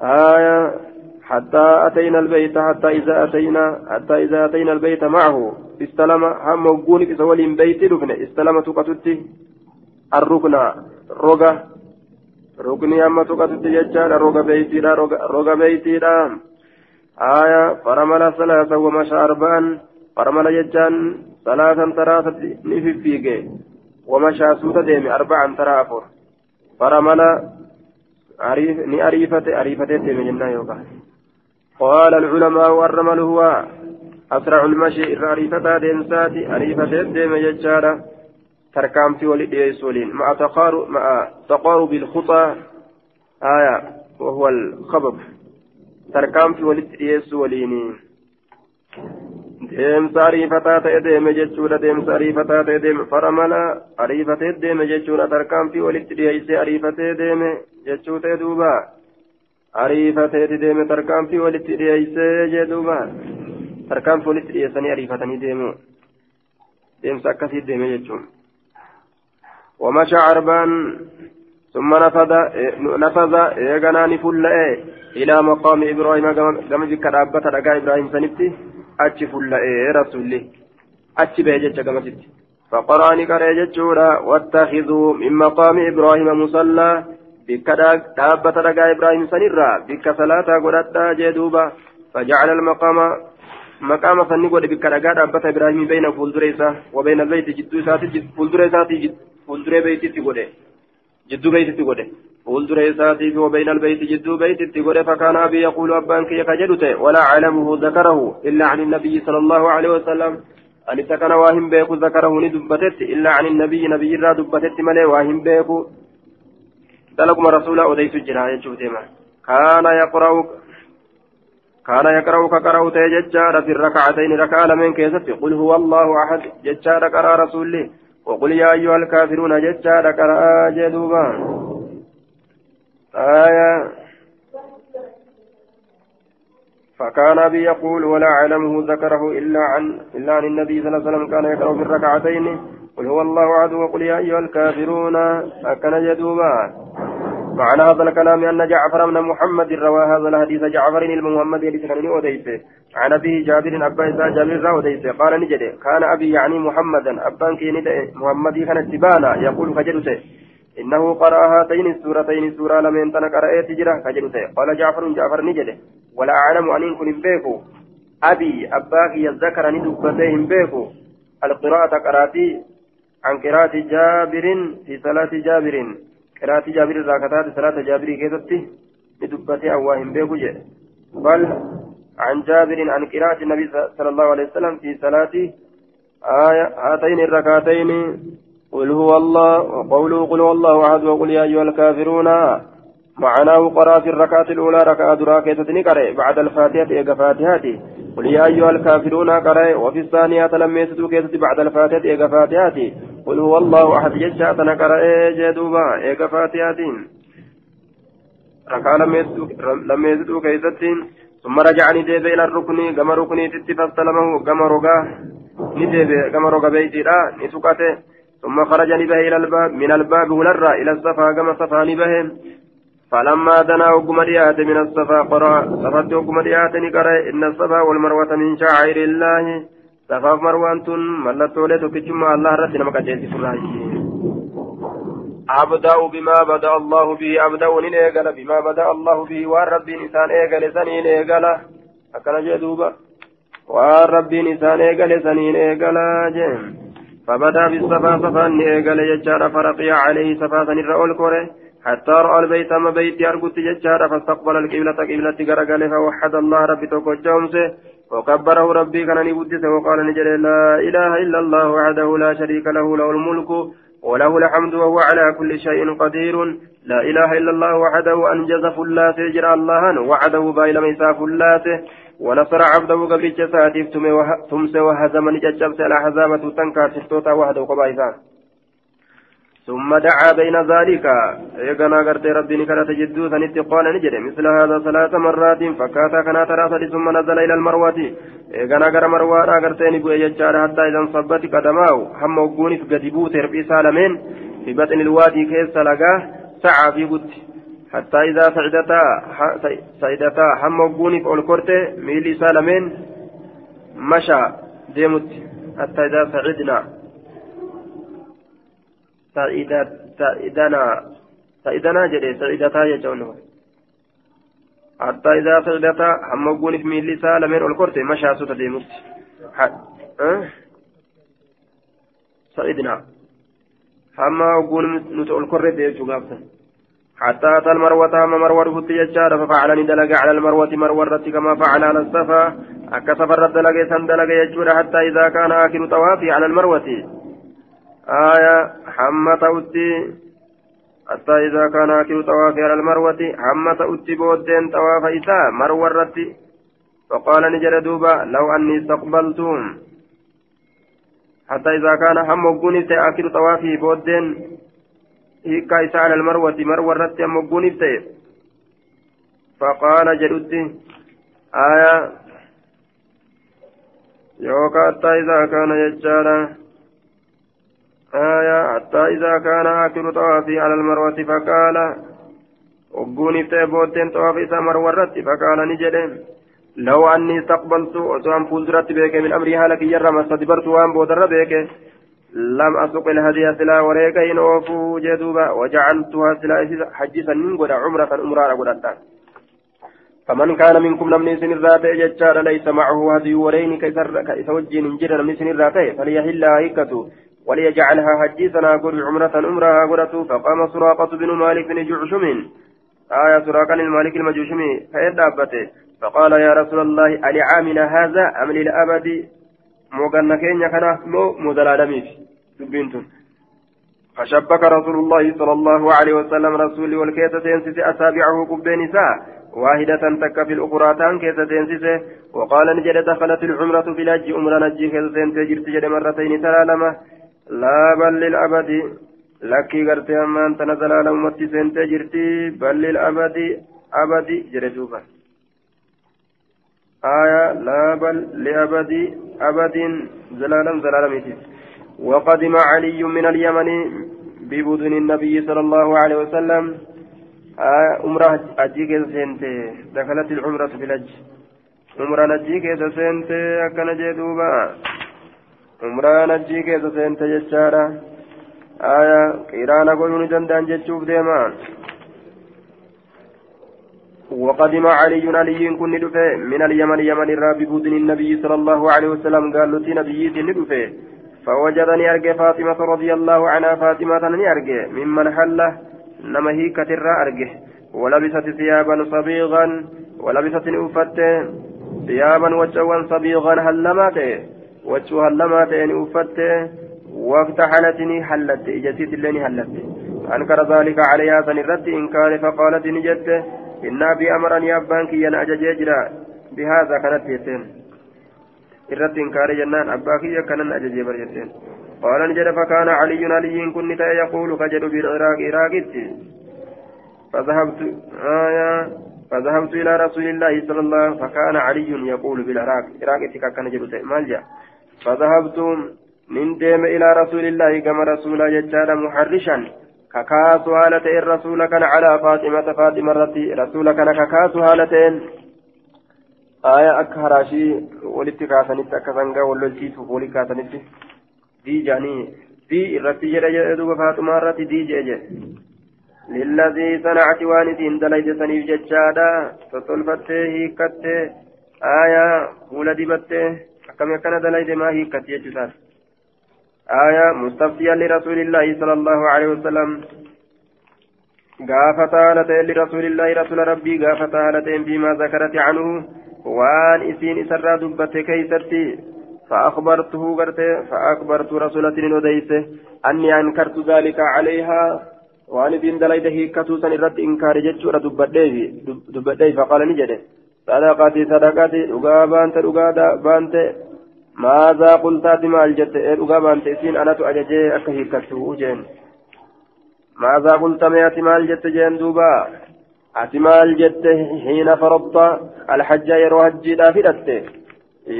آية حتى أتينا البيت حتى إذا أتينا حتى إذا أتينا البيت معه استلم هم وقوني في سوال بيت ركن استلم تقتت الركن roga rukni amma tuqatutti jechaadha roga beeytiidha roga beeytiidha. Aya faramala salaasa wamasha arba'an faramala jechaan salaasan taraasatti ni fiffiige. Wamashaa suuta deeme arba'an taraa afur. Faramala ni ariifate ariifatee deeme jennaa yookaan. Qaala alculamaa warramalu huwa asracu lmashi irra ariifataa deemsaati ariifatee deeme jechaadha. تركام في ولد يسولين مع تقارب مع تقارب الخطى آية وهو الخبب تركام في ولد يسولين deemsa ariifataa ta'e deeme jechuudha deemsa ariifataa ta'e deeme faramala ariifatee deeme jechuudha tarkaanfii walitti dhiyeessee ariifatee deeme jechuu ta'e duuba ariifateeti deeme tarkaanfii walitti dhiyeessee jee duuba tarkaanfii walitti dhiyeessanii ariifatanii deemu deemsa akkasii deeme jechuun ومشى عربان ثم نفذ نفذ إيغناني فلأ إلى مقام إبراهيم كما ذكر أبت إبراهيم سنبتي achi fulla'ee rasuulli achi ba'e jecha gamasitti فقرأني قرأ جتشورا واتخذوا من مقام إبراهيم مصلى بك دابة رقا إبراهيم سنرا بك صلاة قرأتا جدوبا فجعل المقام مقام سني قد بك دابة إبراهيم بين فولدريسا وبين البيت جدو ساتي فولدري بيتي تقول جدو بيتي تقول فولدر إساتي وبين البيت جدو بيت تقول فكان أبي يقول أبان كي كجدته ولا علمه ذكره إلا عن النبي صلى الله عليه وسلم أن سكن واهم بيكو ذكره ندبتت إلا عن النبي نبي را دبتت ملي واهم بيكو دلكم رسول أوديس الجناية جوتما كان يقرأ كان يقرأ كقرأ تيججار في الركعتين ركع لمن كيست قل هو الله أحد ججار قرأ رسول وقل يا أيها الكافرون ججار قرأ جدوبا. آية. فكان أبي يقول ولا أعلمه ذكره إلا عن إلا عن النبي صلى الله عليه وسلم كان يقرأ في الركعتين. قل هو الله أحد. وقل يا أيها الكافرون أكن يدوبا معنى هذا الكلام أن جعفر بن محمد روى هذا الحديث جعفر المحمد سنن أوديسة. عن أبيه جابر أبا إسحاق جابر أوديسه قال نجد كان أبي يعني محمدا أبان كي محمد كان اتبانا يقول فجلسه إنه قرأ هاتين السورتين سورة لمن تنقرأ تجرى كجلسة قال جعفر جعفر نجده ولا أعلم أن كن بيكو. أبي أباك يذكر ندبتهم بيكو. القراءة قرأتي عن قراءة جابر في صلاة جابر. قراءة جابر راكتات صلاة جابر كيفتي ندبتي أواهم بيكو جي بل عن جابر عن قراءة النبي صلى الله عليه وسلم في صلاة آية هاتين الركعتين قل هو الله وقوله قل هو الله أحد وقل يا أيها الكافرون معناه قرأ في الركعة الأولى ركعة دراكة نقرأ بعد الفاتحة إيقا فاتحة قل يا أيها الكافرون قرأ وفي الثانية لم يسدوا كيسة بعد الفاتحة إيقا فاتحة. قل هو الله أحد جشات نقرأ جدوبا إيقا فاتحة. ركعة لم يسدوا كيسة ثم رجعني ديب إلى الركن كما ركني تتفصلمه كما رقاه نديب كما رقى بيتي لا نسكته. ثم خرج نبه إلى الباب من الباب ولر إلى الصفا كما صفا نبه. فلما دنا ديات من الصفا قرأ. صفت وقم ديات نقرأ. إن الصفا والمروة من شعائر الله. صفا مروان ملت وليت كجمع الله رتنا مكتئت سراجي أبدأ بما بدأ الله به. أبدأ نين إيقل. بما بدأ الله به. والرب إنسان إيقل. سنين إيقل. أكنا جدوبا والرب إنسان إيقل. سنين إيقل. فبدأ بالصفا. صفا إيقل. يجار فرقي عليه. صفا سنر أولكوره حتى رأى البيت أما بيت أرقت يجار فاستقبل القبلة قبلة قرقل فوحد الله ربي توقع وكبره ربي كان نبدس وقال نجل لا إله إلا الله وحده لا شريك له له الملك وله الحمد وهو على كل شيء قدير. لا إله إلا الله وحده أنجز فلاته جرى الله وعده بايل ميسا فلاته ونصر عبده قبل جساتي ثمس وهزم نججبس الأحزاب تنكا تفتوتا وحده قبائثان ثم دعا بين ذلك. إيقنا قرت ربي نكرة جدو ثنت قال نجد. مثل هذا ثلاث مرات فكاتا كنا ترى ثم نزل إلى المروة. إيقنا قر مروة قرت نبو يجار حتى إذا انصبت قدماه هم وقوني في قدبو تربي سالمين في بطن الوادي كيس لقاه سعى في بط حتى إذا سعدتا سعدتا. هم وقوني في الكرت ميلي سالمين مشى ديمت حتى إذا سعدنا. سعيدنا سعيدنا جدي سعيدتا يجونه حتى إذا سعيدتا هم قول في ميلي سالمين والكرت مشى سوتا ديمت أه؟ سعيدنا هم قول نتو الكرت ديجو غابتا. حتى أتى المروة هم مروة رفت يجار ففعلني دلق على المروة مروة كما فعل على الصفا. أكسف الرد سن دلق يجور حتى إذا كان آخر طوافي على المروة. آية حمى تؤتي حتى إذا كان آخر طواف على المروة حمى تؤتي بودين طواف إساء مروة الرتي. فقال نجر دوبا لو أني استقبلتم. حتى إذا كان هم وقوني آخر طوافي بودين هيكا إساء على المروة مروة الرتي هم وقوني فقال جدتي آية. يوكا حتى إذا كان يجالا آية حتى إذا كان آخر طوافي على المروة فقال وقوني تيبوتين طواف إسا مروة فقال نجد لو أني استقبلت وسوان فوزرت بك من أمري هلك يرى ما استدبرت وأن بودر بك. لم أسق الهدي سلا وليك إن أوفو جدوبا وجعلتها سلا حجسا من قد عمرة أمرارا قد فمن كان منكم نمني سن الرات جتشار ليس معه هدي ولين كيس وجين انجر نمني سن الرات فليحل هيكته. وليجعلها حجيسنا قل عمرة أمرها قرة فقام سراقة بن مالك بن جعشم. آية سراقة المالك المجوشمي فيدابته فقال يا رسول الله ألعامنا هذا أم للأبد؟ كينيا كان مو مدلالميف دبنتم فشبك رسول الله صلى الله عليه وسلم رسول والكيسة ينسس أسابعه قبين نساء واحدة تك في الأخرى تان كيسة ينسسه وقال نجد دخلت العمرة في الحج أمر نجي كيسة ينسجرت مرتين سلالمه لا بل للأبد لكي غرتي أما أنت نزل على أمتي سنتي جرتي بل للأبد أبدي جردوبا آية لا بل لأبد أبد زلالا زلالا ميتي وقدم علي من اليمن ببدن النبي صلى الله عليه وسلم آية عمرة أجيك سنتي دخلت العمرة في الحج عمرة نجيك سنتي أكن جدوبا umraan ajjii keessa seente jechaadha. Aya qiraana godhuu ni danda'an jechuuf deema. وقدم علي علي كن ندفه من اليمن يمن الراب بودن النبي صلى الله عليه وسلم قال له نبي ندفه فوجدني أرجع فاطمة رضي الله عنها فاطمة أرجع ممن حله نما هي كتر أرجع ولبست ثيابا صبيغا ولبست أفت ثيابا وجوا صبيغا هلماته wachuu hallamaa ta'een uffatte وافتحلتني حلت إجتيت اللي حلت. أنكر ذلك عليها سنرت إن كان فقالت نجت. إن أبي أمرني أبان كي أجج يجرى بهذا كانت يتين. kanan ajajee bar jetteen qaala ni jedhe fakaana caliyyun aliyyiin kun ni ta'e yaquulu ka jedhu bilciraaqi iraaqitti فذهبت آية فذهبت إلى رسول الله صلى الله عليه وسلم فكان علي يقول بالعراق. عراق كان جلوس مالجا فذهبت من ديم إلى رسول الله كما رسول ججال محرشا. ككاس هالتين الرسول كان على فاطمة فاطمة رتي رسول كان ككاس هالتين. آية أكهراشي ولتكاسنت أكسنغا وللتيس ولكاسنت دي جاني دي جرى جدوب فاطمة الرتي دي جيجي للذي صنعت وانتين دليت سنيف ججادا تطلفته هيكته آية فول دبته كم يكن دليت ما هيكت يجتاس آية مستفتيا لرسول الله صلى الله عليه وسلم قافتا لتين لرسول الله رسول ربي قافتا لتين فيما ذكرت عنه وان اسين اسرى دبته كيستي فأخبرته قرت فأخبرت رسولة وديسه أني أنكرت ذلك عليها وأن دين دلائد هيكتو سن رد إنكار جتشورة دبدي فقال نجده صدقتي صدقتي dhugaa baante dhugaa baante ماذا قلت مال جت dhugaa baante isiin anatu ajajee akka hiikkattu jeen ماذا قلت ميات مال جت جeen duuba ati maal jette hiina faradta alhajja yeroo hajjiidhaaf hidhatte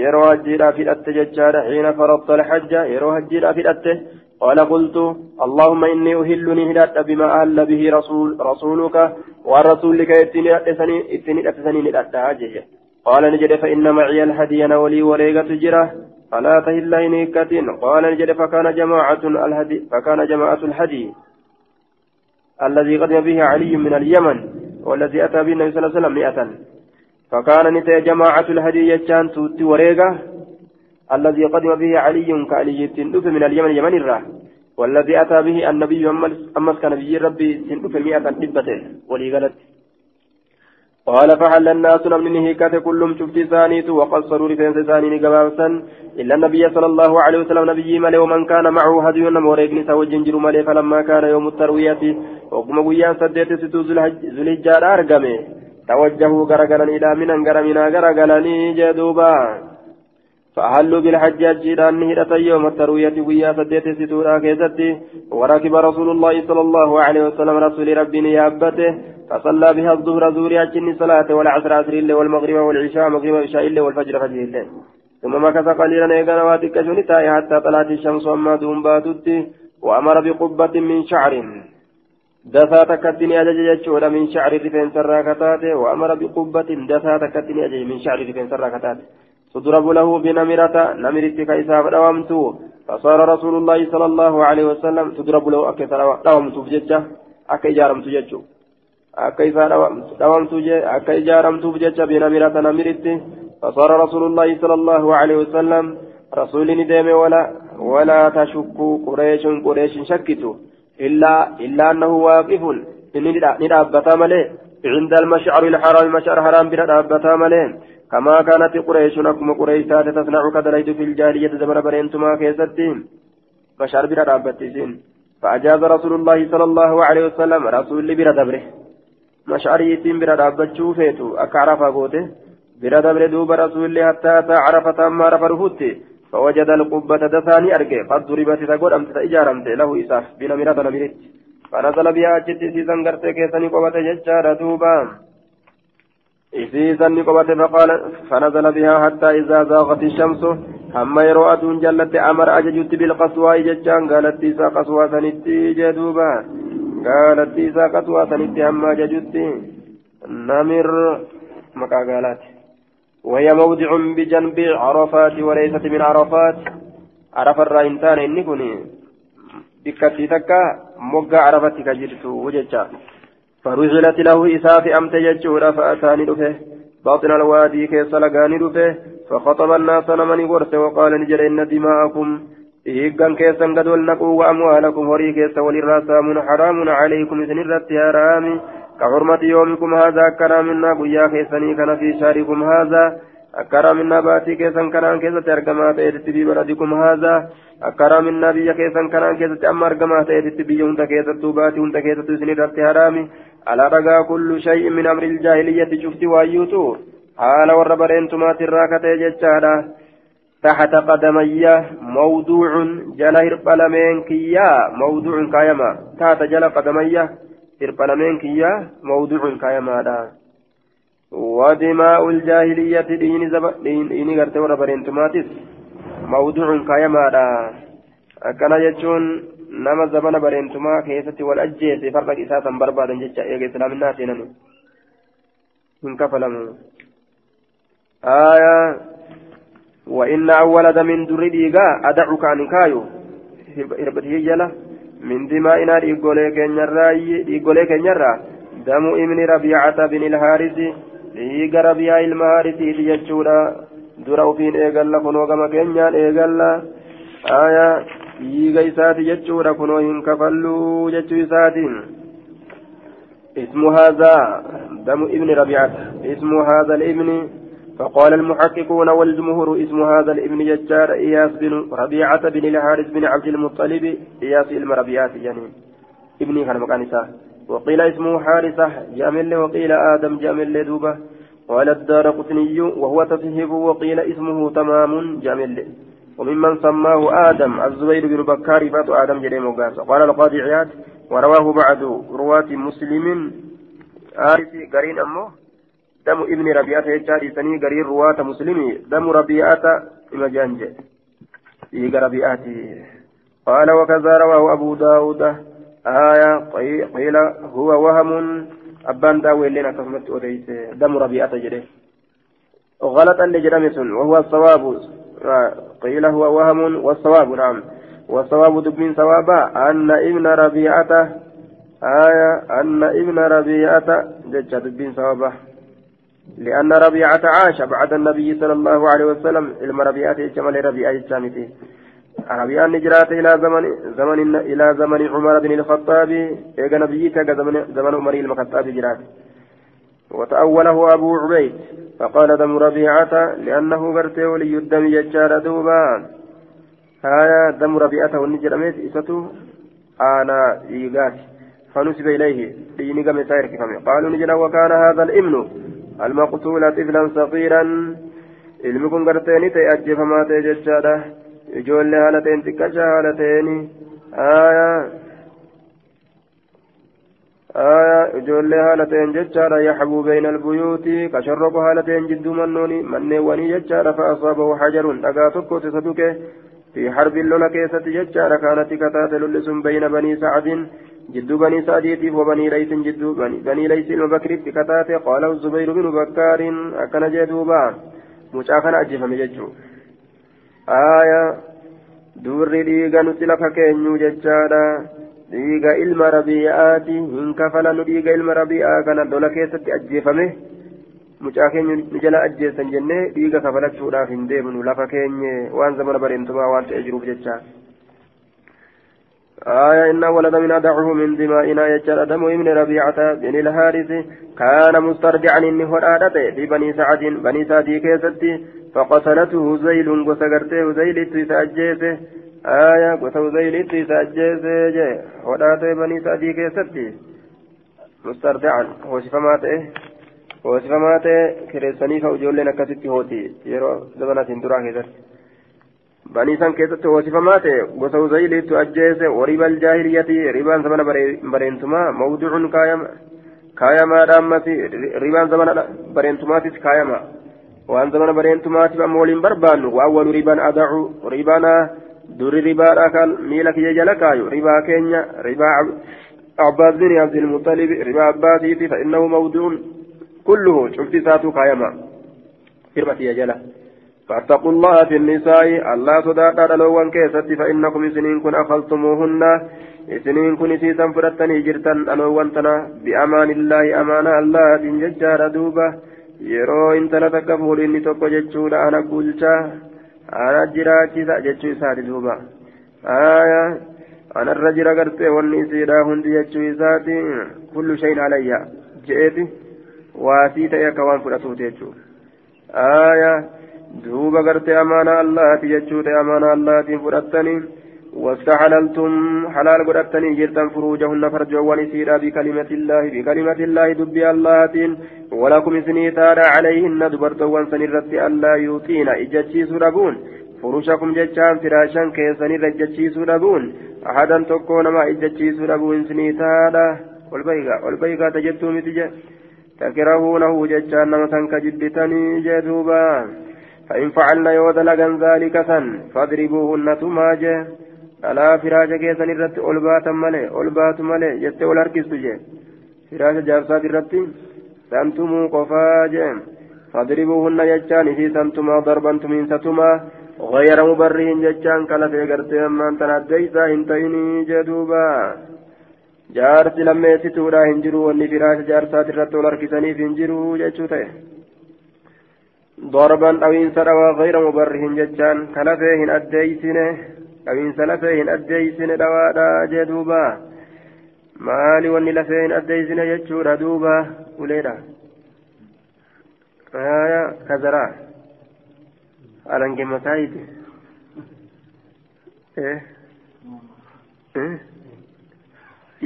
yeroo hajjiidhaaf hidhatte jechaadha hiina faradta alhajja yeroo hajjiidhaaf hidhatte قال قلت اللهم إني أهلني هدات بما أهل به رسول رسولك ورسولك إتني أتسني ندأت قال نجد فإن معي الهدي ولي وريقة جرة فلا تهل إنيكة قال نجد فكان جماعة الهدي فكان جماعة الهدي الذي قدم به علي من اليمن والذي أتى به النبي صلى الله عليه وسلم مئة. فكان نتي جماعة الهدي يجان توتي وريقة الذي قدم به علي كعلي تندف من اليمن يمن الراه والذي أتى به النبي أمس كان به ربي تندف مئة دبته ولي قالت قال فحل الناس من هيكات كلهم شفت ثانيت وقصروا لفين ثاني قبابسا؟ إلا النبي صلى الله عليه وسلم نبي ملي ومن كان معه هدي موريقني سوجن جرو ملي فلما كان يوم التروية وقم قيان سديت ستو ذو الحجار أرقمه توجهوا غرغلا إلى من غرمنا غرغلا جدوبا. فأهلوا بالحج أجيران نهرة يوم التروية ويا سديت ستورا كيستي وركب رسول الله صلى الله عليه وسلم رسول ربي نيابته فصلى بها الظهر زوري أجن صلاة والعصر عصر الله والمغرب والعشاء مغرب والعشاء الله والفجر فجر الله ثم مكث قليلا إيقنا واتك شنتاي حتى طلعت الشمس وما دون باتت وأمر بقبة من شعر دفا تكتني أجج يجود من شعر رفين سراكتات وأمر بقبة دفا تكتني أجج من شعر رفين سراكتات تضرب له بنمرة نمرة كيسا فدوامته فصار رسول الله صلى الله عليه وسلم تضرب له أكثر دوامته بججة أكا إجارمته ججو أكا إذا دوامته أكا إجارمته بججة بنمرة نمرة فصار رسول الله صلى الله عليه وسلم رسول ندم ولا ولا تشكوا قريش قريش شكتوا إلا إلا أنه واقف. ندابتا ملي. عند المشعر الحرام مشعر حرام بنا دابتا ملي. كما كانت قريش أكما قريش تصنع كدليت في الجاهلية زمن برينتما كيستين مشعر بنا دابتين فأجاز رسول الله صلى الله عليه وسلم رسول بنا دبره. مشعر يتيم بنا دابتشو فيتو. أكعرف أقوته بنا دبره دوب رسول حتى أتى عرفة ما رفرهوتي فوجد القبة دثاني أرجع قد ضربت تقول أمس إجارمت له إساف. بنا مرة نمرت فنزل بها أجت سيزن قرتك سني قبة ججار دوبا. إسيزن قبة فقال فنزل بها حتى إذا زاغت الشمس أما يروى أدون جلت أمر أججت بالقصوى ججان قالت إسا قصوى سنتي جدوبا قالت إسا قصوى سنتي أما ججت نمر مكا قالت وهي موضع بجنب عرفات وليست من عرفات عرف الرئينتان إني كوني بكتي تكا مقا عرفت كجرت وججا فرجلت له إساف أمت ججورا فأتاني رفه باطن الوادي كيس لقاني رفه فخطب الناس نمني ورث وقال نجر إن دماءكم إيقان كيسا قد ولنقوا وأموالكم هري كيسا وللرسامون حرام عليكم إذن الرت حرامي كحرمة يومكم هذا كرامنا قيا كيسني كان في شاركم هذا. أكرمنا باتي كيسن كان كيسة أرقما تأتي في بلدكم هذا. أكرمنا بيا كيسن كان كيسة أما أرقما تأتي بيا هنتا كيسة باتي هنتا كيسة سنيرت على رقا كل شيء من أمر الجاهلية شفت وأيوتو؟ حال وربرين تمات الراكة جتشارا تحت قدمي موضوع جل هربلمين كيا موضوع كايما. تحت جل قدمي هربلمين كيا موضوع كايما دا ودماء الجاهلية دين زب دين دين غرتي وربرين تماتيس موضوع كايما دا أكنا يجون nama zabana bareentumaa keessatti wal ajjeese farqa isaa san barbaadan jecha eega islaaminaa seenanu hin kafalamu aayaa وإن أول دم دري ديغا أدعك عن كايو hirbatii jala من دمائنا damu ibni rabiicata bin ilhaarisi dhiiga rabiyaa ilma haarisiiti jechuudha dura ufiin eegalla kunoo gama keenyaan eegalla aya dhiiga isaati jechuudha kunoo hin kafalluu jechuu isaatiin اسم هذا دم ابن ربيعة اسم هذا الابن فقال المحققون والجمهور اسم هذا الابن ججار إياس بن ربيعة بن الحارث بن عبد المطلب إياس علم ربيعة يعني ابني كان مكان وقيل اسمه حارثة جامل وقيل آدم جامل دوبة قال الدار قطني وهو تصحيب وقيل اسمه تمام جامل وممن سماه آدم الزبير بن بكار فات آدم جريم وقاس قال القاضي عياد ورواه بعد رواة مسلم. آرثي قرين أمه دم ابن ربيعة يجاري سني قرير رواة مسلمي دم ربيعة إمجانج إيق ربيعتي قال وكذا رواه أبو داود. آية قيل هو وهم. أبان داوي لنا كفمت أوديس دم ربيعة جري غلطا لجرمس وهو الصواب. قيل هو وهم والصواب نعم. والصواب دبين صوابا أن ابن ربيعة آية أن ابن ربيعة جج دبين صوابا لأن ربيعة عاش بعد النبي صلى الله عليه وسلم. علم ربيعة جمال ربيعة الشامتي ربيعة نجرات إلى زمن زمن إلى زمن عمر بن الخطاب. إيجا نبيك زمن زمن عمر الخطاب جرات. وتأوله أبو عبيد فقال دم ربيعة لأنه برته ولي الدم يجار دوبا. هايا دم ربيعة والنجرميت إسته أنا إيجات فنسب إليه ديني قم قالوا نجنا وكان هذا الإمن المقتول طفلا صغيرا. ta'e ajjeefamaa ta'e jechaadha ijoollee haala ta'een xiqqasha haala ta'een ijoollee haala ta'een jechaadha yaxbuu bayna albuyuuti kasharroqo haala ta'een jidduu mannooni manneewwanii jechaadha fa'asaabahu hajarun dhagaa tokko isa duke fi harbin lola keessatti jechaadha kaanatti kataate lolli sun bayna banii sacdin جدو بني سعديتي وبني ليس جدو بني, ليس المبكر بكتاته قاله الزبير بن بكار أكن جدوبا مشاكنا أجفم ججو آية دور ديغا نسلك كينيو ججادا ilma rabi'aati hin kafalannu dhiiga ilma rabi'aa kana dola keessatti ajjeefame mucaa keenya nu jala ajjeessan jennee dhiiga kafalachuudhaaf hin deemnu lafa keenye waan zamana bareentumaa waan ta'e jiruuf jecha آية إن ولد من أدعه من دمائنا يجعل دم ابن ربيعة بن الحارث كان مسترجعا إني هرادته في بني سعد بني سعد كيستي فقتلته زيل وسقرته زيل تسجيته آية وسو زيل تسجيته جي هرادته بني سعد كيستي مسترجعا هو شفماته هو شفماته كريساني فوجولين أكتت هوتي يرو زمانة دراه كيستي banii san keessatti hoosifamaa ta'e gosa uzayliitu ajjeese wariba aljaahiliyati ribaan zamana bareentumaa mawducun kaayamaadha ammasi ribaan zamana bareentumaatis kaayama waan zamana bareentumaatiif amma waliin barbaannu waawwalu ribaan adacu ribaana ribaadha kan miila kiyya jala kaayu. Ribaa keenya ribaa عباس بن عبد المطلب ربا عباسيتي فإنه موضوع كله شفت ساتو كايما فرمتي يا جلا فاتقوا الله في النساء الله صداقا دلوان كيست فإنكم سنين كن أخذتموهن سنين كن سيسا فرتني جرتا دلوان تنا بأمان الله أمان الله ججار دوبة yeroo intala takka fuudhinni tokko jechuudha ana bulchaa jiraachisa jechuu isaati duuba aya anarra jira gartee wanni isiidha hundi jechuu isaati kullu shayin alayya je'eeti waasii ta'e akka waan fudhatuuti jechuu aya duuba gartee amaana allaati jechuu ta'e amaana allaatiin fudhattanii واستحللتم حلال قدرتني جرتا فروجهن فرجوان سيرا بكلمة الله بكلمة الله دبي الله ولكم سنيتان عليهن دبرتوان سنرت ألا يوتين إجتشيس ربون. فروشكم جتشان فراشا كيسن رجتشيس ربون. أحدا تكون ما إجتشيس ربون سنيتان والبيغا والبيغا تجدتم تجا تكرهونه جتشان نمتن كجدتني جدوبا فإن فعلنا يودلغا ذلك فاضربوهن تماجه alaa firaaja keessan irratti ol baatan malee ol baatu malee jettee ol harkistu jee firaaja jaarsaati irratti santumuu qofaa jee fadribuuhunna jechaan isii santumaa darban tumiinsatumaa غير مبره جتان قرتي أما أنت نديسا انتيني جدوبا jaarsi lammeessituudha hin jiru wanni firaasha jaarsaati irratti ol harkisaniif hin jiru jechuu ta'e ضربا dhawiinsa dhawaa غير مبره جتان كلا فيه أديسنه dhawiinsa lafee hin addeeysine dhawaadha jee duuba maali wanni lafee hin addeeysine jechuudha duuba uleedha kazaraa alange masaayiti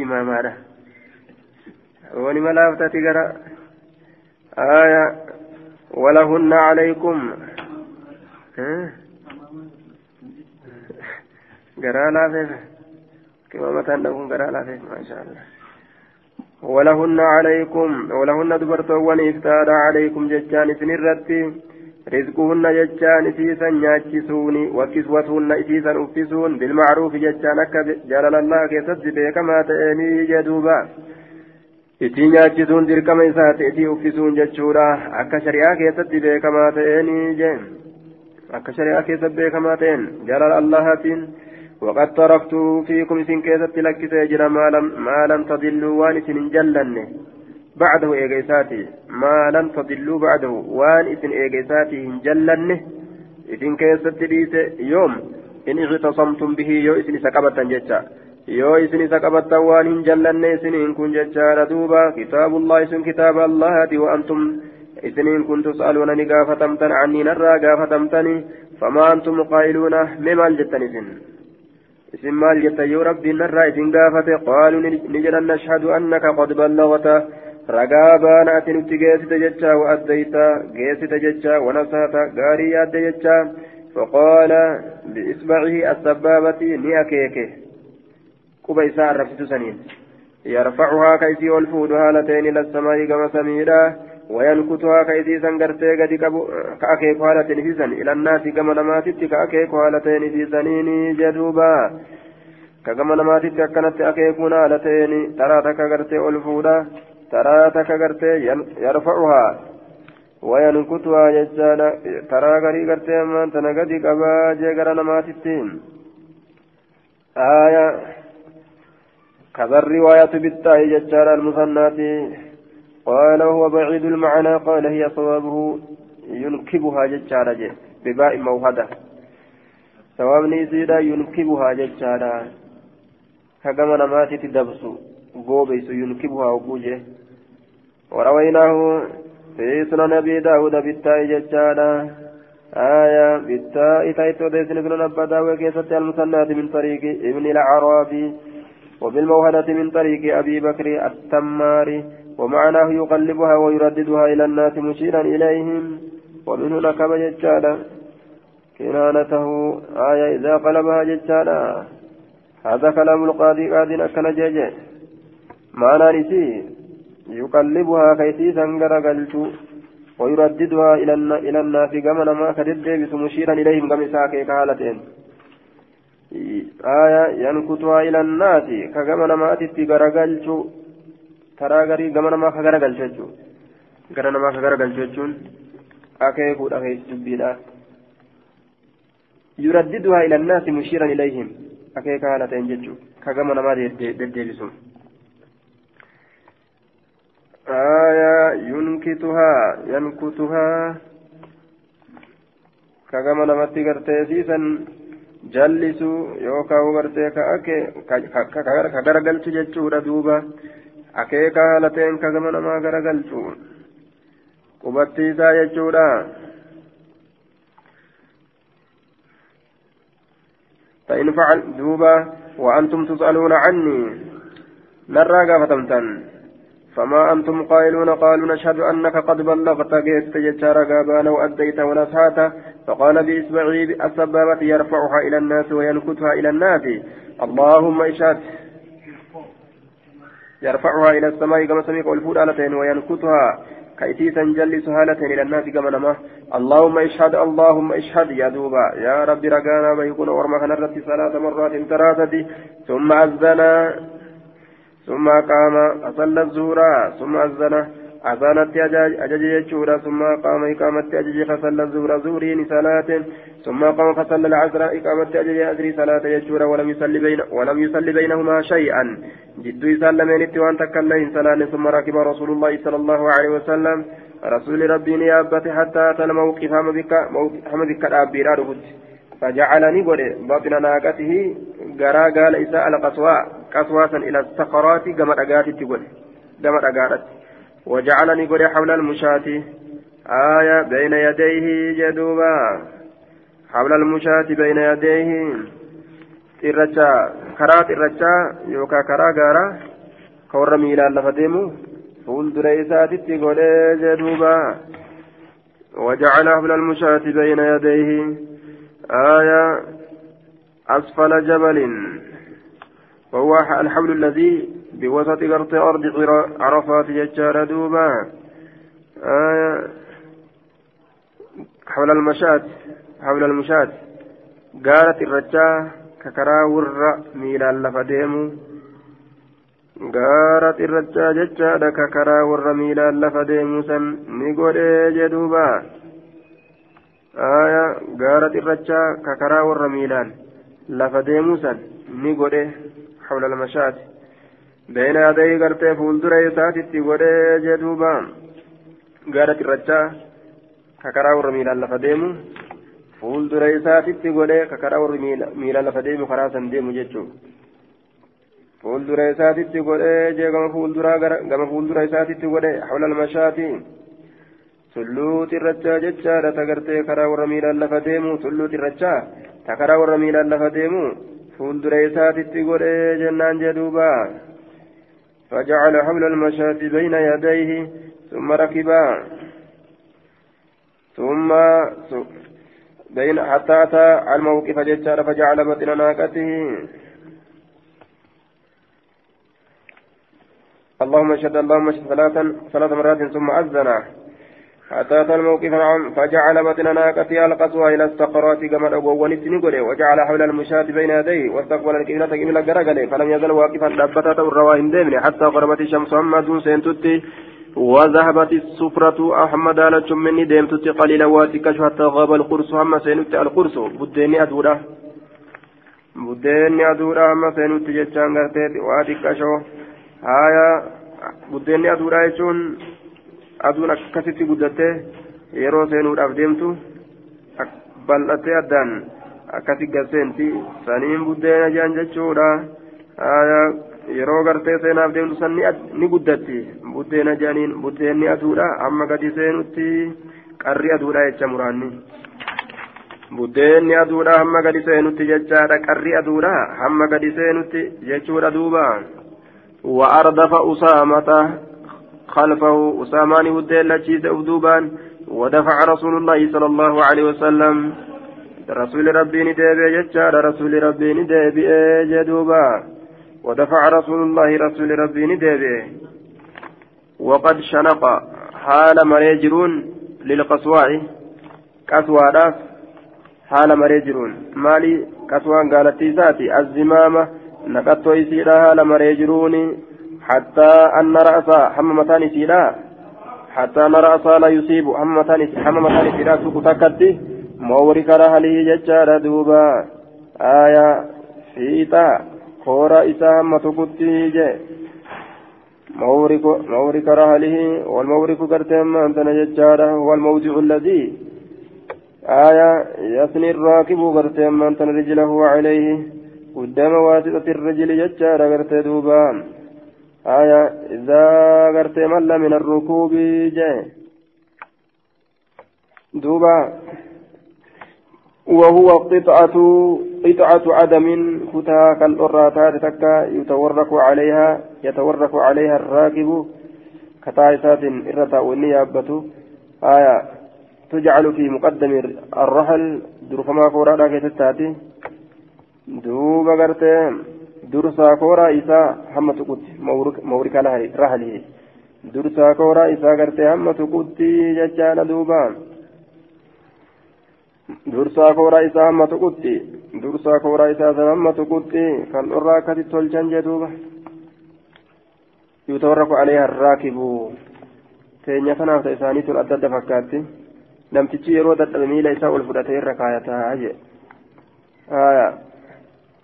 imaamaadha wani malaaftati gara aya ولهن عليكم garaa laafeef qimamataan dhabuun garaa laafeef maasha allah ولهن عليكم ولهن دبرتوان إفتادا عليكم ججان سنرتي رزقهن ججان إسيسا نياتشسون وكسوتهن إسيسا أفسون بالمعروف ججان أكا جلال الله كيسد بكما تأني جدوبا isii nyaachisuun dirqama isaa ta'etii uffisuun jechuudha akka shari'aa keessatti beekamaa jeen akka shari'aa keessatti beekamaa ta'een jaalala allahaatiin وقد تركت فيكم إسن كيست لك سيجرى ما لم, ما لم تضلوا وان إسن جلن بعده إيجيساتي ما لم تضلوا بعده وان إسن إيجيساتي جلن إسن كيست ليس يوم إن اغتصمتم به يو إسن سكبة جتا isin isa qabattan waan hin jallanne isiniin kun jechaadha duuba kitaabullahi sun kitaaba allahati wa antum isiniin kun tus'aluuna ni gaafatamtan anniin irraa gaafatamtani famaa antum qaa'iluuna mee maal jettan isin yoo rabbiin narraa isin gaafate qaaluu ni jedhan nashhadu annaka qad ballagta ragaa baana ati nutti geessite jecha wa'addayta geessite jecha wanasata gaarii yaadde jecha فقال بإصبعه السبابة نيأكيك قبى إساء الرفس سنين يرفعها كيسي والفود هالتين إلى السماء كما wayankutuhaa ka isiisan gartee gadi qabu ka akeeku haala ta'inisiisan ilannaasi gama namaatitti ka akeeku haala ta'inisaniini jedhuuba ka gama namaatitti akkanatti akeekuun haala ta'in taraa takka gartee ol fuudha taraa takka gartee yarfacuhaa wayankutuhaa jechaadha taraa garii gartee ammaan tana gadi qabaa jee gara namaatitti aaya kazarri waayatu bittaa'e jechaadha almusannaati. قال وهو بعيد المعنى قال هي صوابه ينكبها ججال بباء موهدة. صواب نيسيدا ينكبها ججال كما نماتي تدبس قوبيس ينكبها وبوجه ورويناه في سنن أبي داود بالتاء ججال آية بالتاء تايتو ديسن سنن أبا داود كيسة المثنات من طريق ابن العرابي. وبالموهنة من طريق أبي بكر التمار ومعناه يقلبها ويرددها إلى الناس مشيرا إليهم. ومنه نكب ججالا كنانته آية إذا قلبها ججالا هذا كلام القاضي قاضي أكن جيجي. معنى نسي يقلبها كيسيسا غرقلت ويرددها إلى الناس كما نما كدد مشيرا إليهم كما ساكي كهالتين. آية ينكتها إلى الناس كما نماتي غرقلت taraa garii gama namaa ka garagalchu jechuun gara namaa ka garagalchu jechuun akeekuudha keessa dubbiidha yuraddiduhaa ila annaasi mushiiran ilayhim akeeka haala ta'en jechuun ka gama namaa deddeebisu آية ينكتها ينكتها كما نمت غرتي سيسا جلسوا يوكاو غرتي كأكي كغرغلت جتشورا دوبا akeeka haala ta'een ka gama namaa garagalchu qubatti isaa jechuudha. فإن فعل دوبا وأنتم تسألون عني نرى قافتمتن فما أنتم قائلون قالوا نشهد أنك قد بلغت جئت جتار قابان وأديت ونسهات فقال بإصبعه السبابة يرفعها إلى الناس وينكتها إلى الناس اللهم اشهد يرفعها إلى السماء كما سميك والفود آلتين وينكتها. كيتيسا جلس هالتين إلى الناس كما نما. اللهم اشهد اللهم اشهد يا دوبا. يا ربي رقانا بيكون ورمك نرتي ثلاث مرات ثلاثة. ثم أذن ثم قام أصلى الزورا ثم أذن. أذانت أجج يجورا ثم قام إقامة أجج فصلى الظهر زهرين صلاة ثم قام فصلى العصر إقامة أجج أجري صلاة يجورا ولم يصلي بين ولم يصلي بينهما شيئا. جد يسلمين اتوان تكلين صلاة ثم ركب رسول الله صلى الله عليه وسلم. رسول ربي نيابته حتى أتى الموقف هم بك هم بك الأبي فجعلني قد بطن ناقته غرا قال إساء القصوى قصوى إلى الصخرات كما أقاتت تقول كما أقاتت وجعلني قد حول المشاة آية بين يديه جدوبا حول المشاة بين يديه irrachaa yookaan karaa gaaraa ka warra miilaan lafa deemu fuuldura isaatitti godhee jedhuuba وجعل حبل المشاة بين يديه آية أسفل جبل وهو الحبل الذي بوسط غرط أرض عرفات ججار دوبا آية حول المشاة حول المشاة قالت الرجاء ككرا ور ميلا لفديمو قالت الرجاء ججار ككرا ور ميلا لفديمو سن نقول جدوبا آية قالت الرجاء ككرا ور ميلا لفديمو سن نقول حول المشاة بين يدي غرتي فولدر يساتي ودي جدوبا غارت الرجا ككرا ور ميلا لفديمو فولدر يساتي ودي ككرا ور ميلا لفديمو خراسا ديمو جتشو fuuldura isaatitti godhee jee gama fuulduraa gama fuuldura isaatitti godhe hawla almashaati tulluu xirrachaa jechaadha tagartee karaa warra miilaan lafa deemu tulluu xirrachaa ta karaa warra miilaan lafa deemu fuuldura isaatitti godhee jennaan jedhuuba فجعل حبل المشاة بين يديه ثم ركبا. ثم بين حتى أتى الموقف ججار فجعل بطن ناقته. اللهم اشهد اللهم اشهد ثلاثا ثلاث مرات ثم أذن. حتى أتى الموقف نعم فجعل بطن ناقته القصوى إلى الصقرات كما أبوان السنقل وجعل حول المشاة بين يديه واستقبل القبلة قبلة قرقل فلم يزل واقفا دبتة الرواه ديمن حتى غربت الشمس أما سينتتي وذهبت السفرة أحمد على مني ديمتتي قليلا واتكش حتى غاب القرص أما سينتي القرص. بديني أدورة بديني أدورة أما سينتي جتشان قرتي واتكشو هايا بديني أدورة يجون. aduun akkasitti guddattee yeroo seenuudhaaf deemtu bal'attee addaan akkasi gasseenti saniin buddeena jaan jechuudha. Yeroo gartee seenaaf deemtu san ni guddatti. Buddeena jaaniin buddeenni aduudha. Amma gadi seenutti qarri aduudha jecha muraanni. Buddeenni aduudha hamma gadi seenutti jechaadha qarri aduudha. Hamma gadi seenutti jechuudha duuba. Wa ardafa usaamata خلفه أسامان ودين لشيس أبدوبان ودفع رسول الله صلى الله عليه وسلم. رسول ربي ندابي جتشار رسول ربي ندابي جدوبا ودفع رسول الله رسول ربي ندابي وقد شنق حال مريجرون للقصواع. قصواعات حال مريجرون. مالي قصوان قالت ذاتي الزمامة نقطو يسيرها حال مريجرون حتى أن رأسا حمى متاني سيدا. حتى أن رأسا لا يصيب حمى متاني سيدا سوق تكتي مورك رهله ججار دوبا. آية فيتا كورا إسا حمى تكتي جي. مورك مورك رهله والمورك قرتهم أنت ججار. هو الموضع الذي. آية يثني الراكب قرتهم أنت رجله عليه. قدام واسطة الرجل ججار قرت دوبا. آية إذا غرت مل من الركوب جاء. دوبا. وهو قطعة قطعة عدم كتا كالأراتات تكا يتورك عليها يتورك عليها الراكب كتائسات إرتا والنيابة آية تجعل في مقدم الرحل درفما فورادا كتتاتي دوبا غرتين dursaa kooraa isaa hamma tuqutti mawrika rahalihi dursaa kooraa isaa gartee hamma tuqutti jechaadha duuba dursaa kooraa isaa hamma tuqutti dursaa kooraa isaa san hamma tuqutti kan dhorraa akkasitti tolchan jee duuba يتورك عليها الراكب teenya kanaaf ta'e isaanii tun adda adda fakkaatti namtichi yeroo dadhabe miila isaa ol fudhatee irra kaayataa jee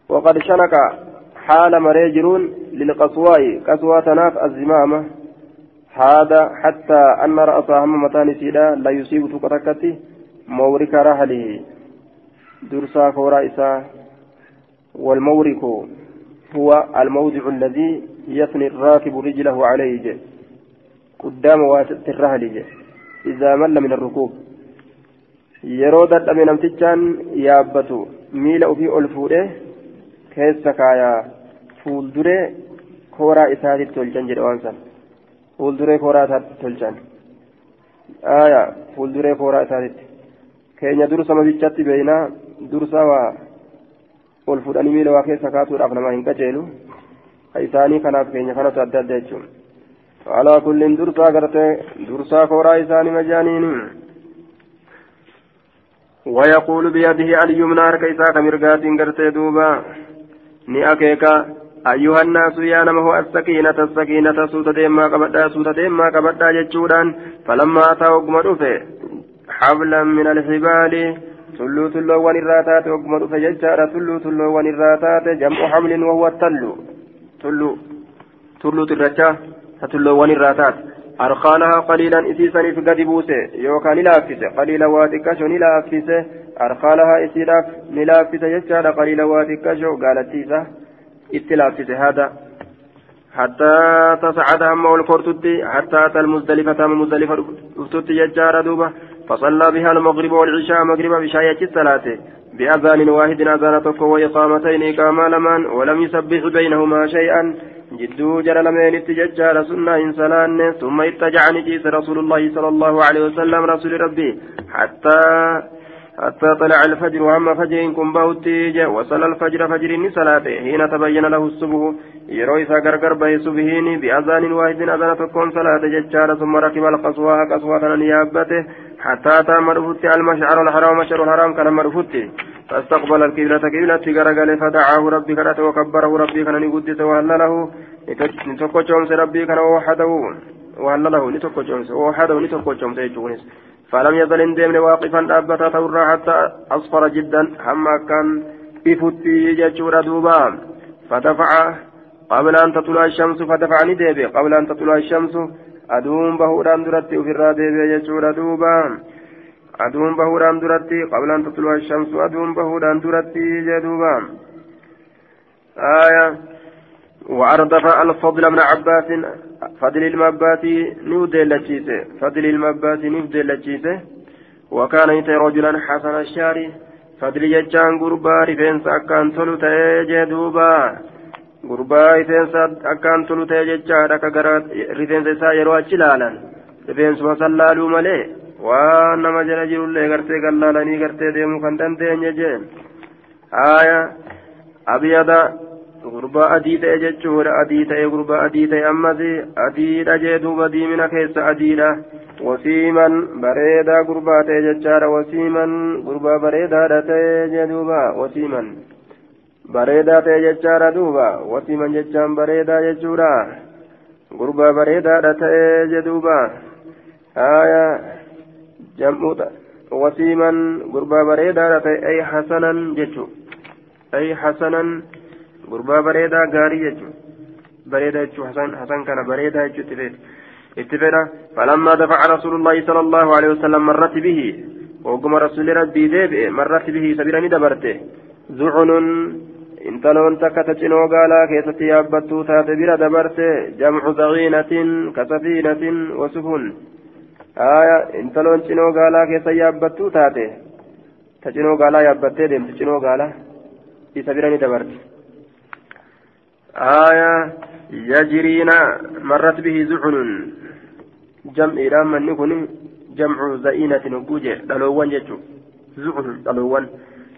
وقد شنك حال مريجرون للقصواء قصوى تناف الزمامة. هذا حتى أن رأسها هم متان سيدا. لا يصيب تكتكتي مورك رحله درسا فورا إسا. والمورك هو الموضع الذي يثني الراكب رجله عليه. قدام واسطة الرهل إذا مل من الركوب. dadhabe namtichaan yaabbatu miila ofii ol fuudhee keessa kaayaa fuulduree kooraa isaatitti tolchan jedhe waan san fuulduree kooraa isaatti tolchan aayaa fuulduree kooraa isaatitti keenya dursa mabichatti beeynaa dursa waa ol fuudhanii miila waa keessa kaatuudhaaf nama hin qajeelu isaanii kanaaf keenya kanatu adda adda jechuun alaa kulliin dursaa gartee dursaa kooraa isaanii majaaniini ويقول بيده اليمنى كيسا كمرقات قرتي دوبا ني أكيكا أيها الناس يا نمه السكينة السكينة سوت ديما قبدا سوت ديما قبدا جتشودان فلما أتى وقم حبلا من الحبال ogguma dhufe jechaadha tulluu tulloowwan irraa taate jam'u hamlin wahuwa tallu tulluu tulluu xirracha ta tulloowwan irraa taate أرخانها قليلا إسيسا قد بوسه. يوكا نلافسه قليلا واتكشو نلافسه. أرخانها إسيراف نلافسه يجعل قليلا واتكشو قالت تيسا اتلافسه هذا حتى تصعد أما والكورتتي حتى أتى المزدلفة أما مزدلفة أفتت يجار دوبة فصلى بها المغرب والعشاء مغرب بشاية الصلاة بأذان واحد أذان تكو وإقامتين إقامة لمن ولم يسبح بينهما شيئا جدو جرى لمن اتججار سنة إنسان ثم اتجعني رسول الله صلى الله عليه وسلم رسول ربي حتى حتى طلع الفجر وهم فجر كن باوتي وصلى الفجر فجر صلاته. حين تبين له الصبح يروي ساقرقر به صبحين بأذان واحد أذان تكون صلاة ججار ثم ركب القصوى قصوى نيابته حتى أتى مرفوت المشعر الحرام مشعر الحرام كان مرفوت فاستقبل القبلة قبلة قرقل فدعاه ربي كانت وكبره ربي كان نقدس وهلله. نتوكو ربي كان وحده وهلله. نتوكو وحده نتوكو يجونس فلم يزل اندمن واقفا أبتا تورا حتى أصفر جدا حما كان بفتي ججور دوبا. فدفع قبل أن تطلع الشمس فدفعني ديبي قبل أن تطلع الشمس. أدوم بهوران درتي وفي الراديبي ججور دوبا. أدوم بهوران درتي قبل أن تطلع الشمس. أدوم بهوران درتي جدوبا آية. وأردف الفضل بن عباس فضل المباتي نودل لتشيسه فضل المباتي نودل لتشيسه وكان يتي رجلا حسن الشاري فضل يجان قربا رفنس أكان تلو تيجدوبا gurbaa rifeensa akkaan tolu ta'e jechaadha akka gara rifeensa isaa yeroo achi laalan rifeensuma san laaluu malee waan nama jala jirullee gartee kan laalanii gartee deemuu kan dandeenye jeen haaya abyada adii ta'e jechuudha adii ta'e gurbaa adii ta'e ammas adiidha jee duuba diimina keessa adiidha wasiiman bareedaa gurbaa ta'e jechaadha wasiiman gurbaa bareedaadha ta'e jee duuba wasiiman bareedaa ta'e jechaadha duuba wasiiman jechaan bareedaa jechuudha gurbaa bareedaadha ta'e jee duuba haaya jam'uudha wasiiman gurbaa bareedaadha ta'e ay hasanan jechuudha ay hasanan gurbaa bareedaa gaarii jechuun bareedaa jechuun hasan kana bareedaa jechuun itti fedha falammaa dafaca rasuulullaahi sala allahu alehi wasalam marratti bihi hogguma rasuli rabbii deebi'e marratti bihi sabira ni dabarte zucunun intaloon takka ta cinoo gaalaa keessatti yaabbattuu taate bira dabarte jamcu zaciinatin kasafiinatin wasufun aya intaloon cinoo gaalaa keessa yaabbattuu taate ta gaalaa yaabbattee deemti cinoo gaalaa isa bira ni dabarte آية يجرين مرت به زعن جمع رام نكون جمع زئينة نقوجة دلوان جتو زعن دلوان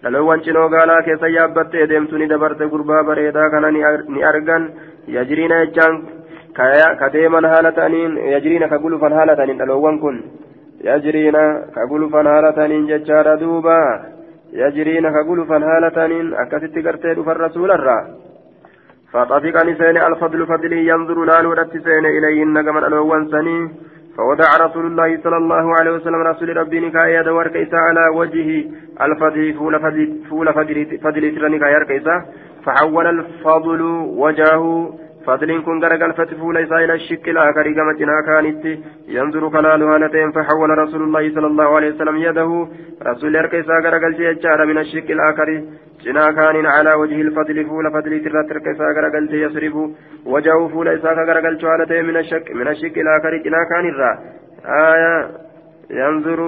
دلوان شنو قالا كيسا يابت ديمتوني دبرت قربا بريدا كان ني أرغن يجرين جان كديما هالتانين يجرين كقلفا هالتانين دلوان كن يجرين كقلفا هالتانين ججار دوبا يجرين كقلفا هالتانين أكست قرتي الرسول الرّ فطفق نسين الفضل فضلي ينظر لالو رتسين إليهن كمن ألوان سني فوضع رسول الله صلى الله عليه وسلم رسول ربي نكاية دور كيسا على وجهه الفضل فول فضل فول فضل فضل نكاية كيسا فحول الفضل وجهه فضل كن غرقل فتفول إسا إلى الشك الآخر كما كانت ينظر كلال هالتين فحول رسول الله صلى الله عليه وسلم يده. رسول إركيسا غرقل جيجار من الشك الآخر جنا كان على وجه الفضل فول فضل ترى إركيسا غرقل يصرف وجهه فول إسا غرقل جوالتين من الشك من الشك الآخر جنا كان الرا آية. ينظر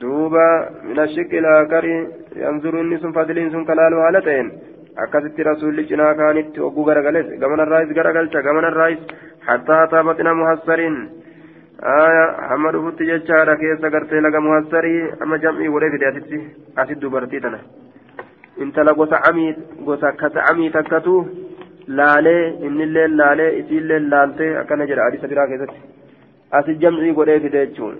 دوبا من الشك الآخر ينظر النس فضل سن كلال هالتين akkasitti rasuulli cinaa kaanitti ogguu garagales gamanarraayis garagalcha gamanarraayis hattaa taabaxina muhassariin. Hamma dhufutti jechaadha keessa gartee laga muhassarii amma jam'ii godhee fide asitti asit dubartii tana. Intala gosa amii gosa kasa amii takkatu laalee innillee laalee isiillee laaltee akkana jedha adisa biraa keessatti. Asit jam'ii godhee fide jechuun.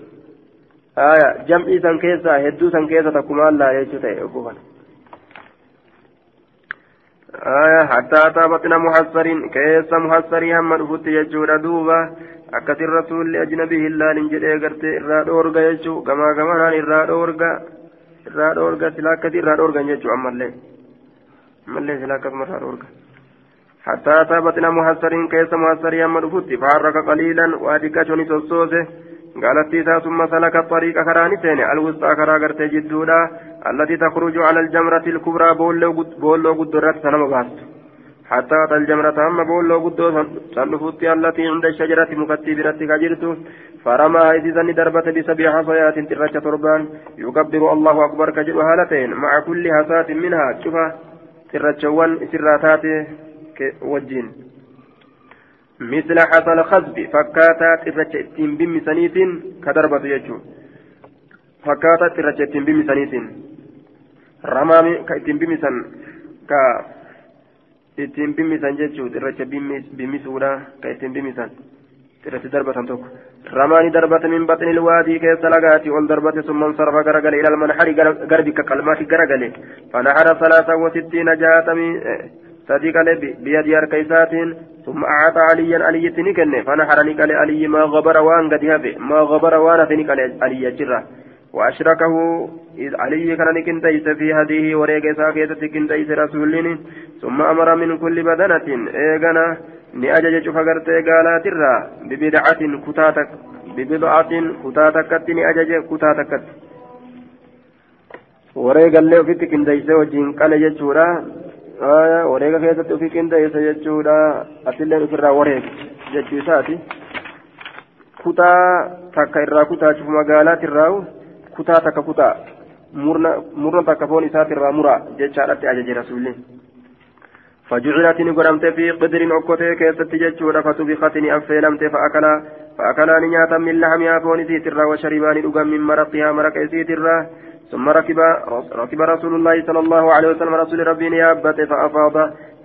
Jam'ii san keessa hedduu san keessa takkumaan laalee jechuu ta'e ogguu kana آية حتى أتى بطن محصر كيس محصري هم رفت يجور دوبا أكثر الرسول لأجنبه الله ننجد إيقرت إراد أورغا يجو كما كما إراد أورغا إراد أورغا سلاكة إراد أورغا يجو أما اللي أما اللي سلاكة مراد أورغا حتى أتى بطن محصر كيس محصري هم رفت فحرك قليلا وأدكا شوني تصوصه قالت تيتا ثم سلك الطريق كراني سين الوسطى كرا قرت جدودا التي تخرج على الجمرة الكبرى بولو قدرت سنم باست حتى أتى الجمرة أما بولو قدو سنفوتي التي عند الشجرة مكتبرة كجرت فرمى إذا دربت بسبع حصيات ترجة تربان. يكبر الله أكبر كجر هالتين مع كل حصاة منها شوفها ترجوان سراتات وجين. مثل حصل خزب فكاتا ترجع اتين بمسانيت كدربة يجو. فكاتا ترجع اتين بمسانيت رمامي كاتين بمسان كا ittiin bimmisan jechuun irracha bimmisuudha ka ittiin bimmisan irratti darbatan tokko ramaani darbate min baxni ilwaadii keessa lagaati ol darbate summan sarfa garagale ilal manxari garbi ka qalmaati garagale fanaxara salaasa wasittiina jaatamii sadii qale biyadii harka isaatiin ثم أعطى عليا علي تنكن فنحرني قال علي ما غبر وان قد ما غبر وان تنك علي جرة وأشركه إذ علي كان كنتيس في هذه وريق ساكيتة كنتيس رسولين ثم أمر من كل بدنة إيغانا نأجج فقرت قالات الرا ببدعة كتاتك ببضعة كتاتك نأجج كتاتك وريق اللي في كنتيس وجين قال جتشورا wareega keessatti ofii qindeessa jechuudha asillee ofirraa wareega jechuu isaati kutaa takka irraa kutaachuuf magaalaatirraa kutaa takka kutaa murna takka foon isaatirraa mura jechaadhatti ajaje rasuulli. فجعلت نقرمت في قدر أكوتي كيست جتشورا فتبخت أفيلمت فأكلا فأكلا نياتا من لحمها فون سيترا وشربان أقام من مرقها مرق سيترا ثم ركب ركب رسول الله صلى الله عليه وسلم رسول ربي نيابته فأفاض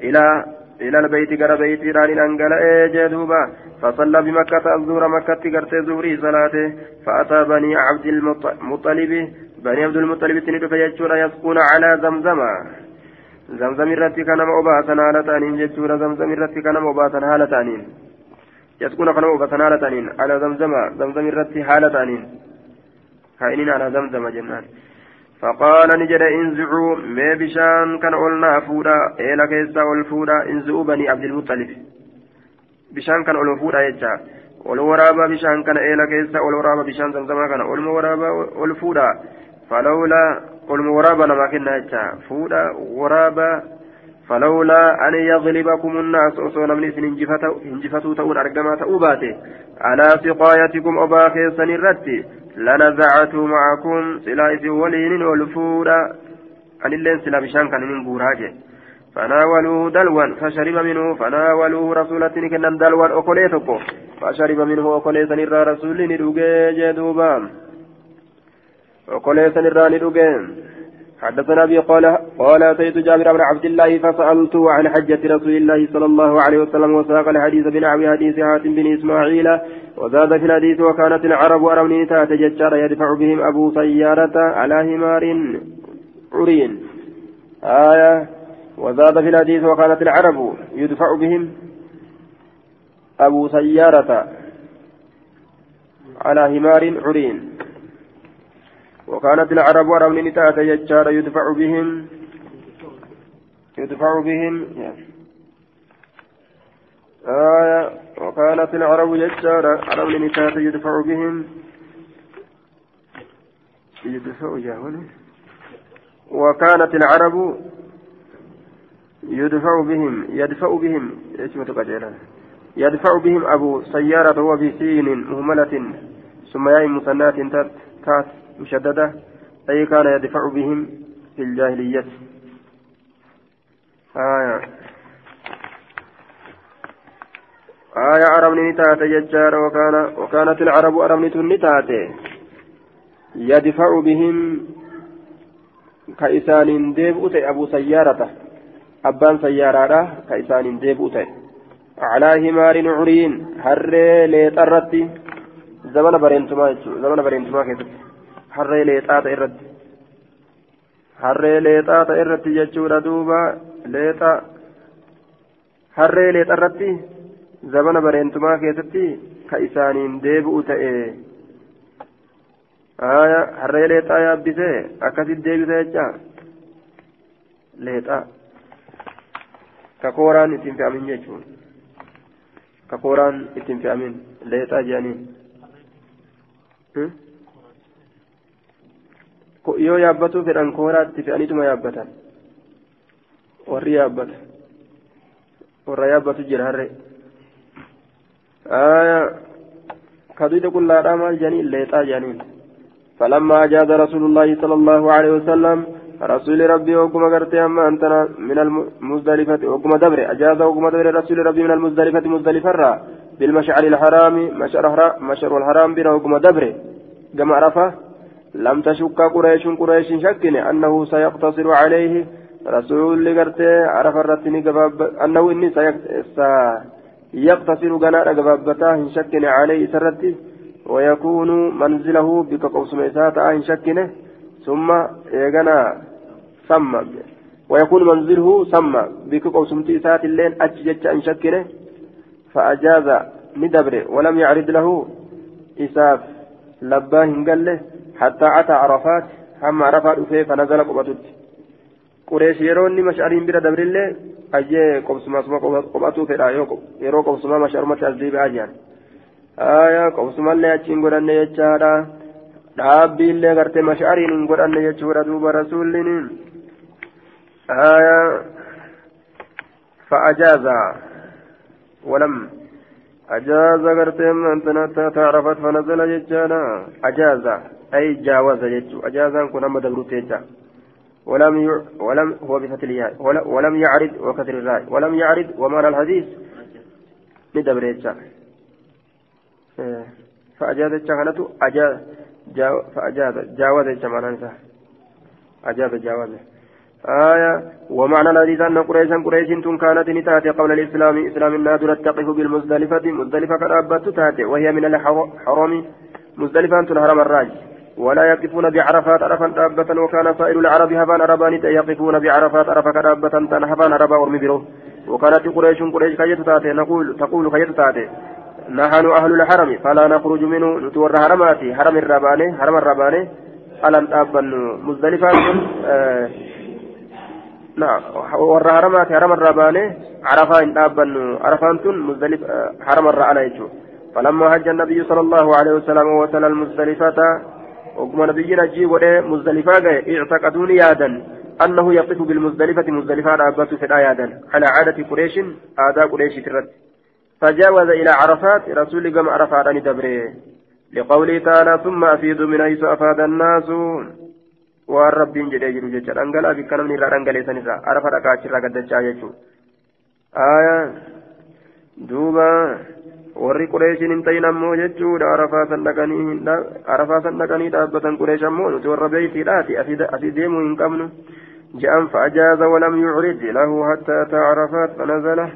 إلى إلى البيت قال بيت ران أنقل جدوبا فصلى بمكة الظهر مكة قرت زوري صلاته. فأتى بني عبد المطلب بني عبد المطلب تنيد فيجور يسقون على زمزم زمزم الرتي كان مؤباسا هالتانين جتور زمزم الرتي كان مؤباسا هالتانين. يسقون كان مؤباسا هالتانين على زمزم زمزم الرتي هالتانين. هاينين على زمزم جنان. فقال نجد انزعوا ما بشان كان قلنا فودا إلى كيسا والفودا انزعوا بني عبد المطلب. بشان كان قلنا فودا يجا. والورابا بشان كان إلى كيسا والورابا بشان زمزم كان قلنا ورابا والفودا فلولا قلنا ورابا لما كنا يجا. فودا ورابا. فلولا أن يغلبكم الناس أصولا من سن انجفتوا تؤون أرقما تؤباتي على سقايتكم أبا خيسا الرتي لنزعت معكم سلايس ولين والفورا أن اللين سلا بشان كان من بوراجه فناولوه دلوا فشرب منه. فناولوه رسولة كنا دلوا أكليتكو فشرب منه أكليتا نرى رسول ندوغي جدوبا. أكليتا نرى ندوغي حدثنا أبي قال قال أتيت جابر بن عبد الله فسألته عن حجة رسول الله صلى الله عليه وسلم وساق الحديث بنعم حديث حاتم بن إسماعيل وزاد في الحديث وكانت العرب أروني تاتججار يدفع بهم أبو سيارة على همار عرين. آية وزاد في الحديث وكانت العرب يدفع بهم أبو سيارة على همار عرين. وكانت العرب ورم نتات يجار يدفع بهم. يدفع بهم. آية. وكانت العرب يجار عرب نتات يدفع بهم. يدفع جاهل وكانت العرب يدفع بهم. يدفع بهم. إيش يدفع بهم أبو سيارة هو بسين مهملة ثم ياء مثنات تات مشددة أي كان يدفع بهم في الجاهلية آية آية عرب نتات يجار وكان وكانت العرب عرب نتات يدفع بهم كإسان ديبؤت أبو سيارة أبان سيارة كإسان ديبؤت على همار عرين هر ليترتي زمن برينتما زمن برينتما harree leexaa ta'e irratti. Harree leexaa ta'e irratti jechuudha duuba. Leexa harree leexa irratti zabana bareentumaa keessatti ka isaaniin deebi'u ta'e. Harree leexaa yaabbisee akkasitti deebisa jecha? Leexaa ka kooraan ittiin fe'amin jechuun. Ka kooraan ittiin fe'amin. Leexaa jedhaniin. Hmm? Yoo yaabbatuu fedhan kooraa itti fe'aniituma yaabbatan. Warri yaabbata. Warra yaabbatu jira harree. كديد كل رمى جنين ليتا جنين فلما أجاز رسول الله صلى الله عليه وسلم رسول ربي وكما قرت أما أنت من المزدلفة وكما دبر أجاز وكما دبر رسول ربي من المزدلفة مزدلفة بالمشعر الحرام مشعر الحرام بنا وكما دبر كما عرفه لم تشك قريش قريش شكن أنه سيقتصر عليه. رسول قرت عرف الرتني أنه إني سيقتصر قناة قبابته شكن عليه سرتي ويكون منزله بك قوس ميساتا شكنه ثم يغنى سمى ويكون منزله سمى بك قوسمتي سات اللين أججج أن شكره فأجاز ندبر ولم يعرض له إساف. لباه قال حتى أتى عرفات هم عرفات فيه فنزل قبطت قريش يروني مشعرين بلا دبر الله أجي قبسما سما قبطو فلا يرو قبسما مشعر متى أزديب أجيان. آية قبسما اللي أجين قرن يجارا. dhaabbii illee gartee mashariin hin godhanne jechuudha duuba rasuulliin آية فأجاز. ولم أجاز قرتهم أنت تعرفت فنزل ججانا أجاز. أي جاوز جج أجاز كن أما دبرت ولم ي... ولم هو بفتح الياء. ولم يعرض وكثر الراء. ولم يعرض ومعنى الحديث. ندبر جا فأجاز كانت أجاز جاو... فأجاز جاوز جمعنا أجاز جاوز. آية. ومعنى الحديث أن قريشا قريش كانت نتاتي قبل الإسلام. إسلام النادر تقف بالمزدلفة مزدلفة كرابة تاتي. وهي من الحرم مزدلفة أنت الهرم الراج. ولا يقفون بعرفات عرفا دابة وكان سائر العرب هبان عربان يقفون بعرفات عرفا كرابة تنهبان عربا ورمبرو وكانت قريش قريش كيت تاتي نقول تقول كيت تاتي. نحن أهل الحرم فلا نخرج منه نتور حرماتي حرم الرباني حرم الرباني. ألم تابن مزدلفة آه haramaati harama irraa baane carafaa hin dhaabbannu carafaan tun harama irraa ala jechuudha فلما هج النبي صلى الله عليه وسلم وصل المزدلفة وقم نبي نجي ودي مزدلفة اعتقدون يادا. أنه يقف بالمزدلفة مزدلفة رابط في يادا. على عادة قريش آداء قريش ترد. فجاوز إلى عرفات رسول قم عرفات دبره. لقوله تعالى ثم أفيد من حيث أفاد الناس. waan rabbiin jedhee jiru jecha dhangalaa fi kanamni irraa dhangaleessan irraa arafa dhaqaa achirraa gaddachaa jechuudha duuba warri qureeshiin hin ta'in ammoo jechuudha. Arafaa san dhaqanii dhaabbatan qureesh ammoo nuti warra beeytiidhaati asii deemuu hin qabnu. جاء فأجاز ولم يعرض له حتى أتى عرفات فنزله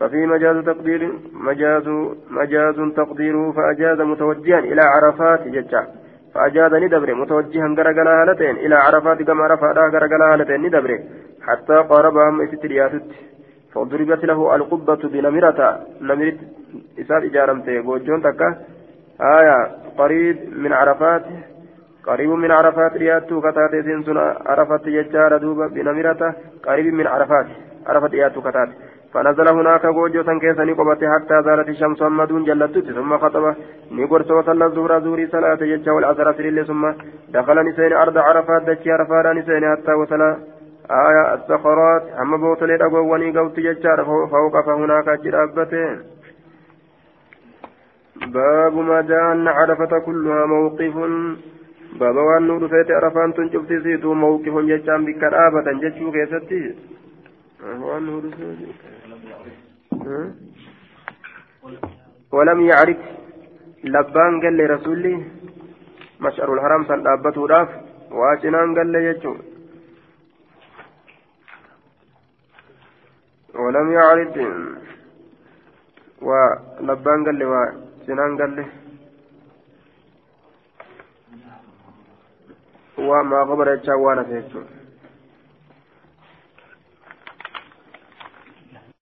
ففي مجاز تقدير مجاز مجاز تقديره فأجاز متوجها إلى عرفات ججا فأجاد ندبر متوجها غرغلا هالتين إلى عرفات كما عرفات غرغلا هالتين ندبر حتى قارب هم استرياتت فضربت له القبة بنمرة. نمرة إسات إجارمته. بوجون تكا. آية. قريب من عرفات. قريب من عرفات. رياتو كتاتي سنسنا عرفت يجار دوبا بنمرة. قريب من عرفات. عرفت رياتو كتاتي فنزل هناك غوجو سنكيسني. قبته حتى زالت الشمس محمد جلتت. ثم خطب نيقرت وصلى الظهر زوري صلاة يجا والعصر ثم دخل نسين أرض عرفات. دكي عرفات نسين حتى وصل آية الصخرات أما بوصل أقواني قوت يجار فوق فهناك جرابته باب ما جاء أن عرفة كلها موقف. بابا waan nu dhufeete arafaan tun cufti موقف bikka dhaabatan jechuu keessatti waan nu ولم يعرف. لبان قال لي رسولي مشعر الحرام سن دابته داف واشنان قال لي يجو ولم يعرف ولبان قال لي واشنان قال لي. وما خبر يجا وأنا فيجو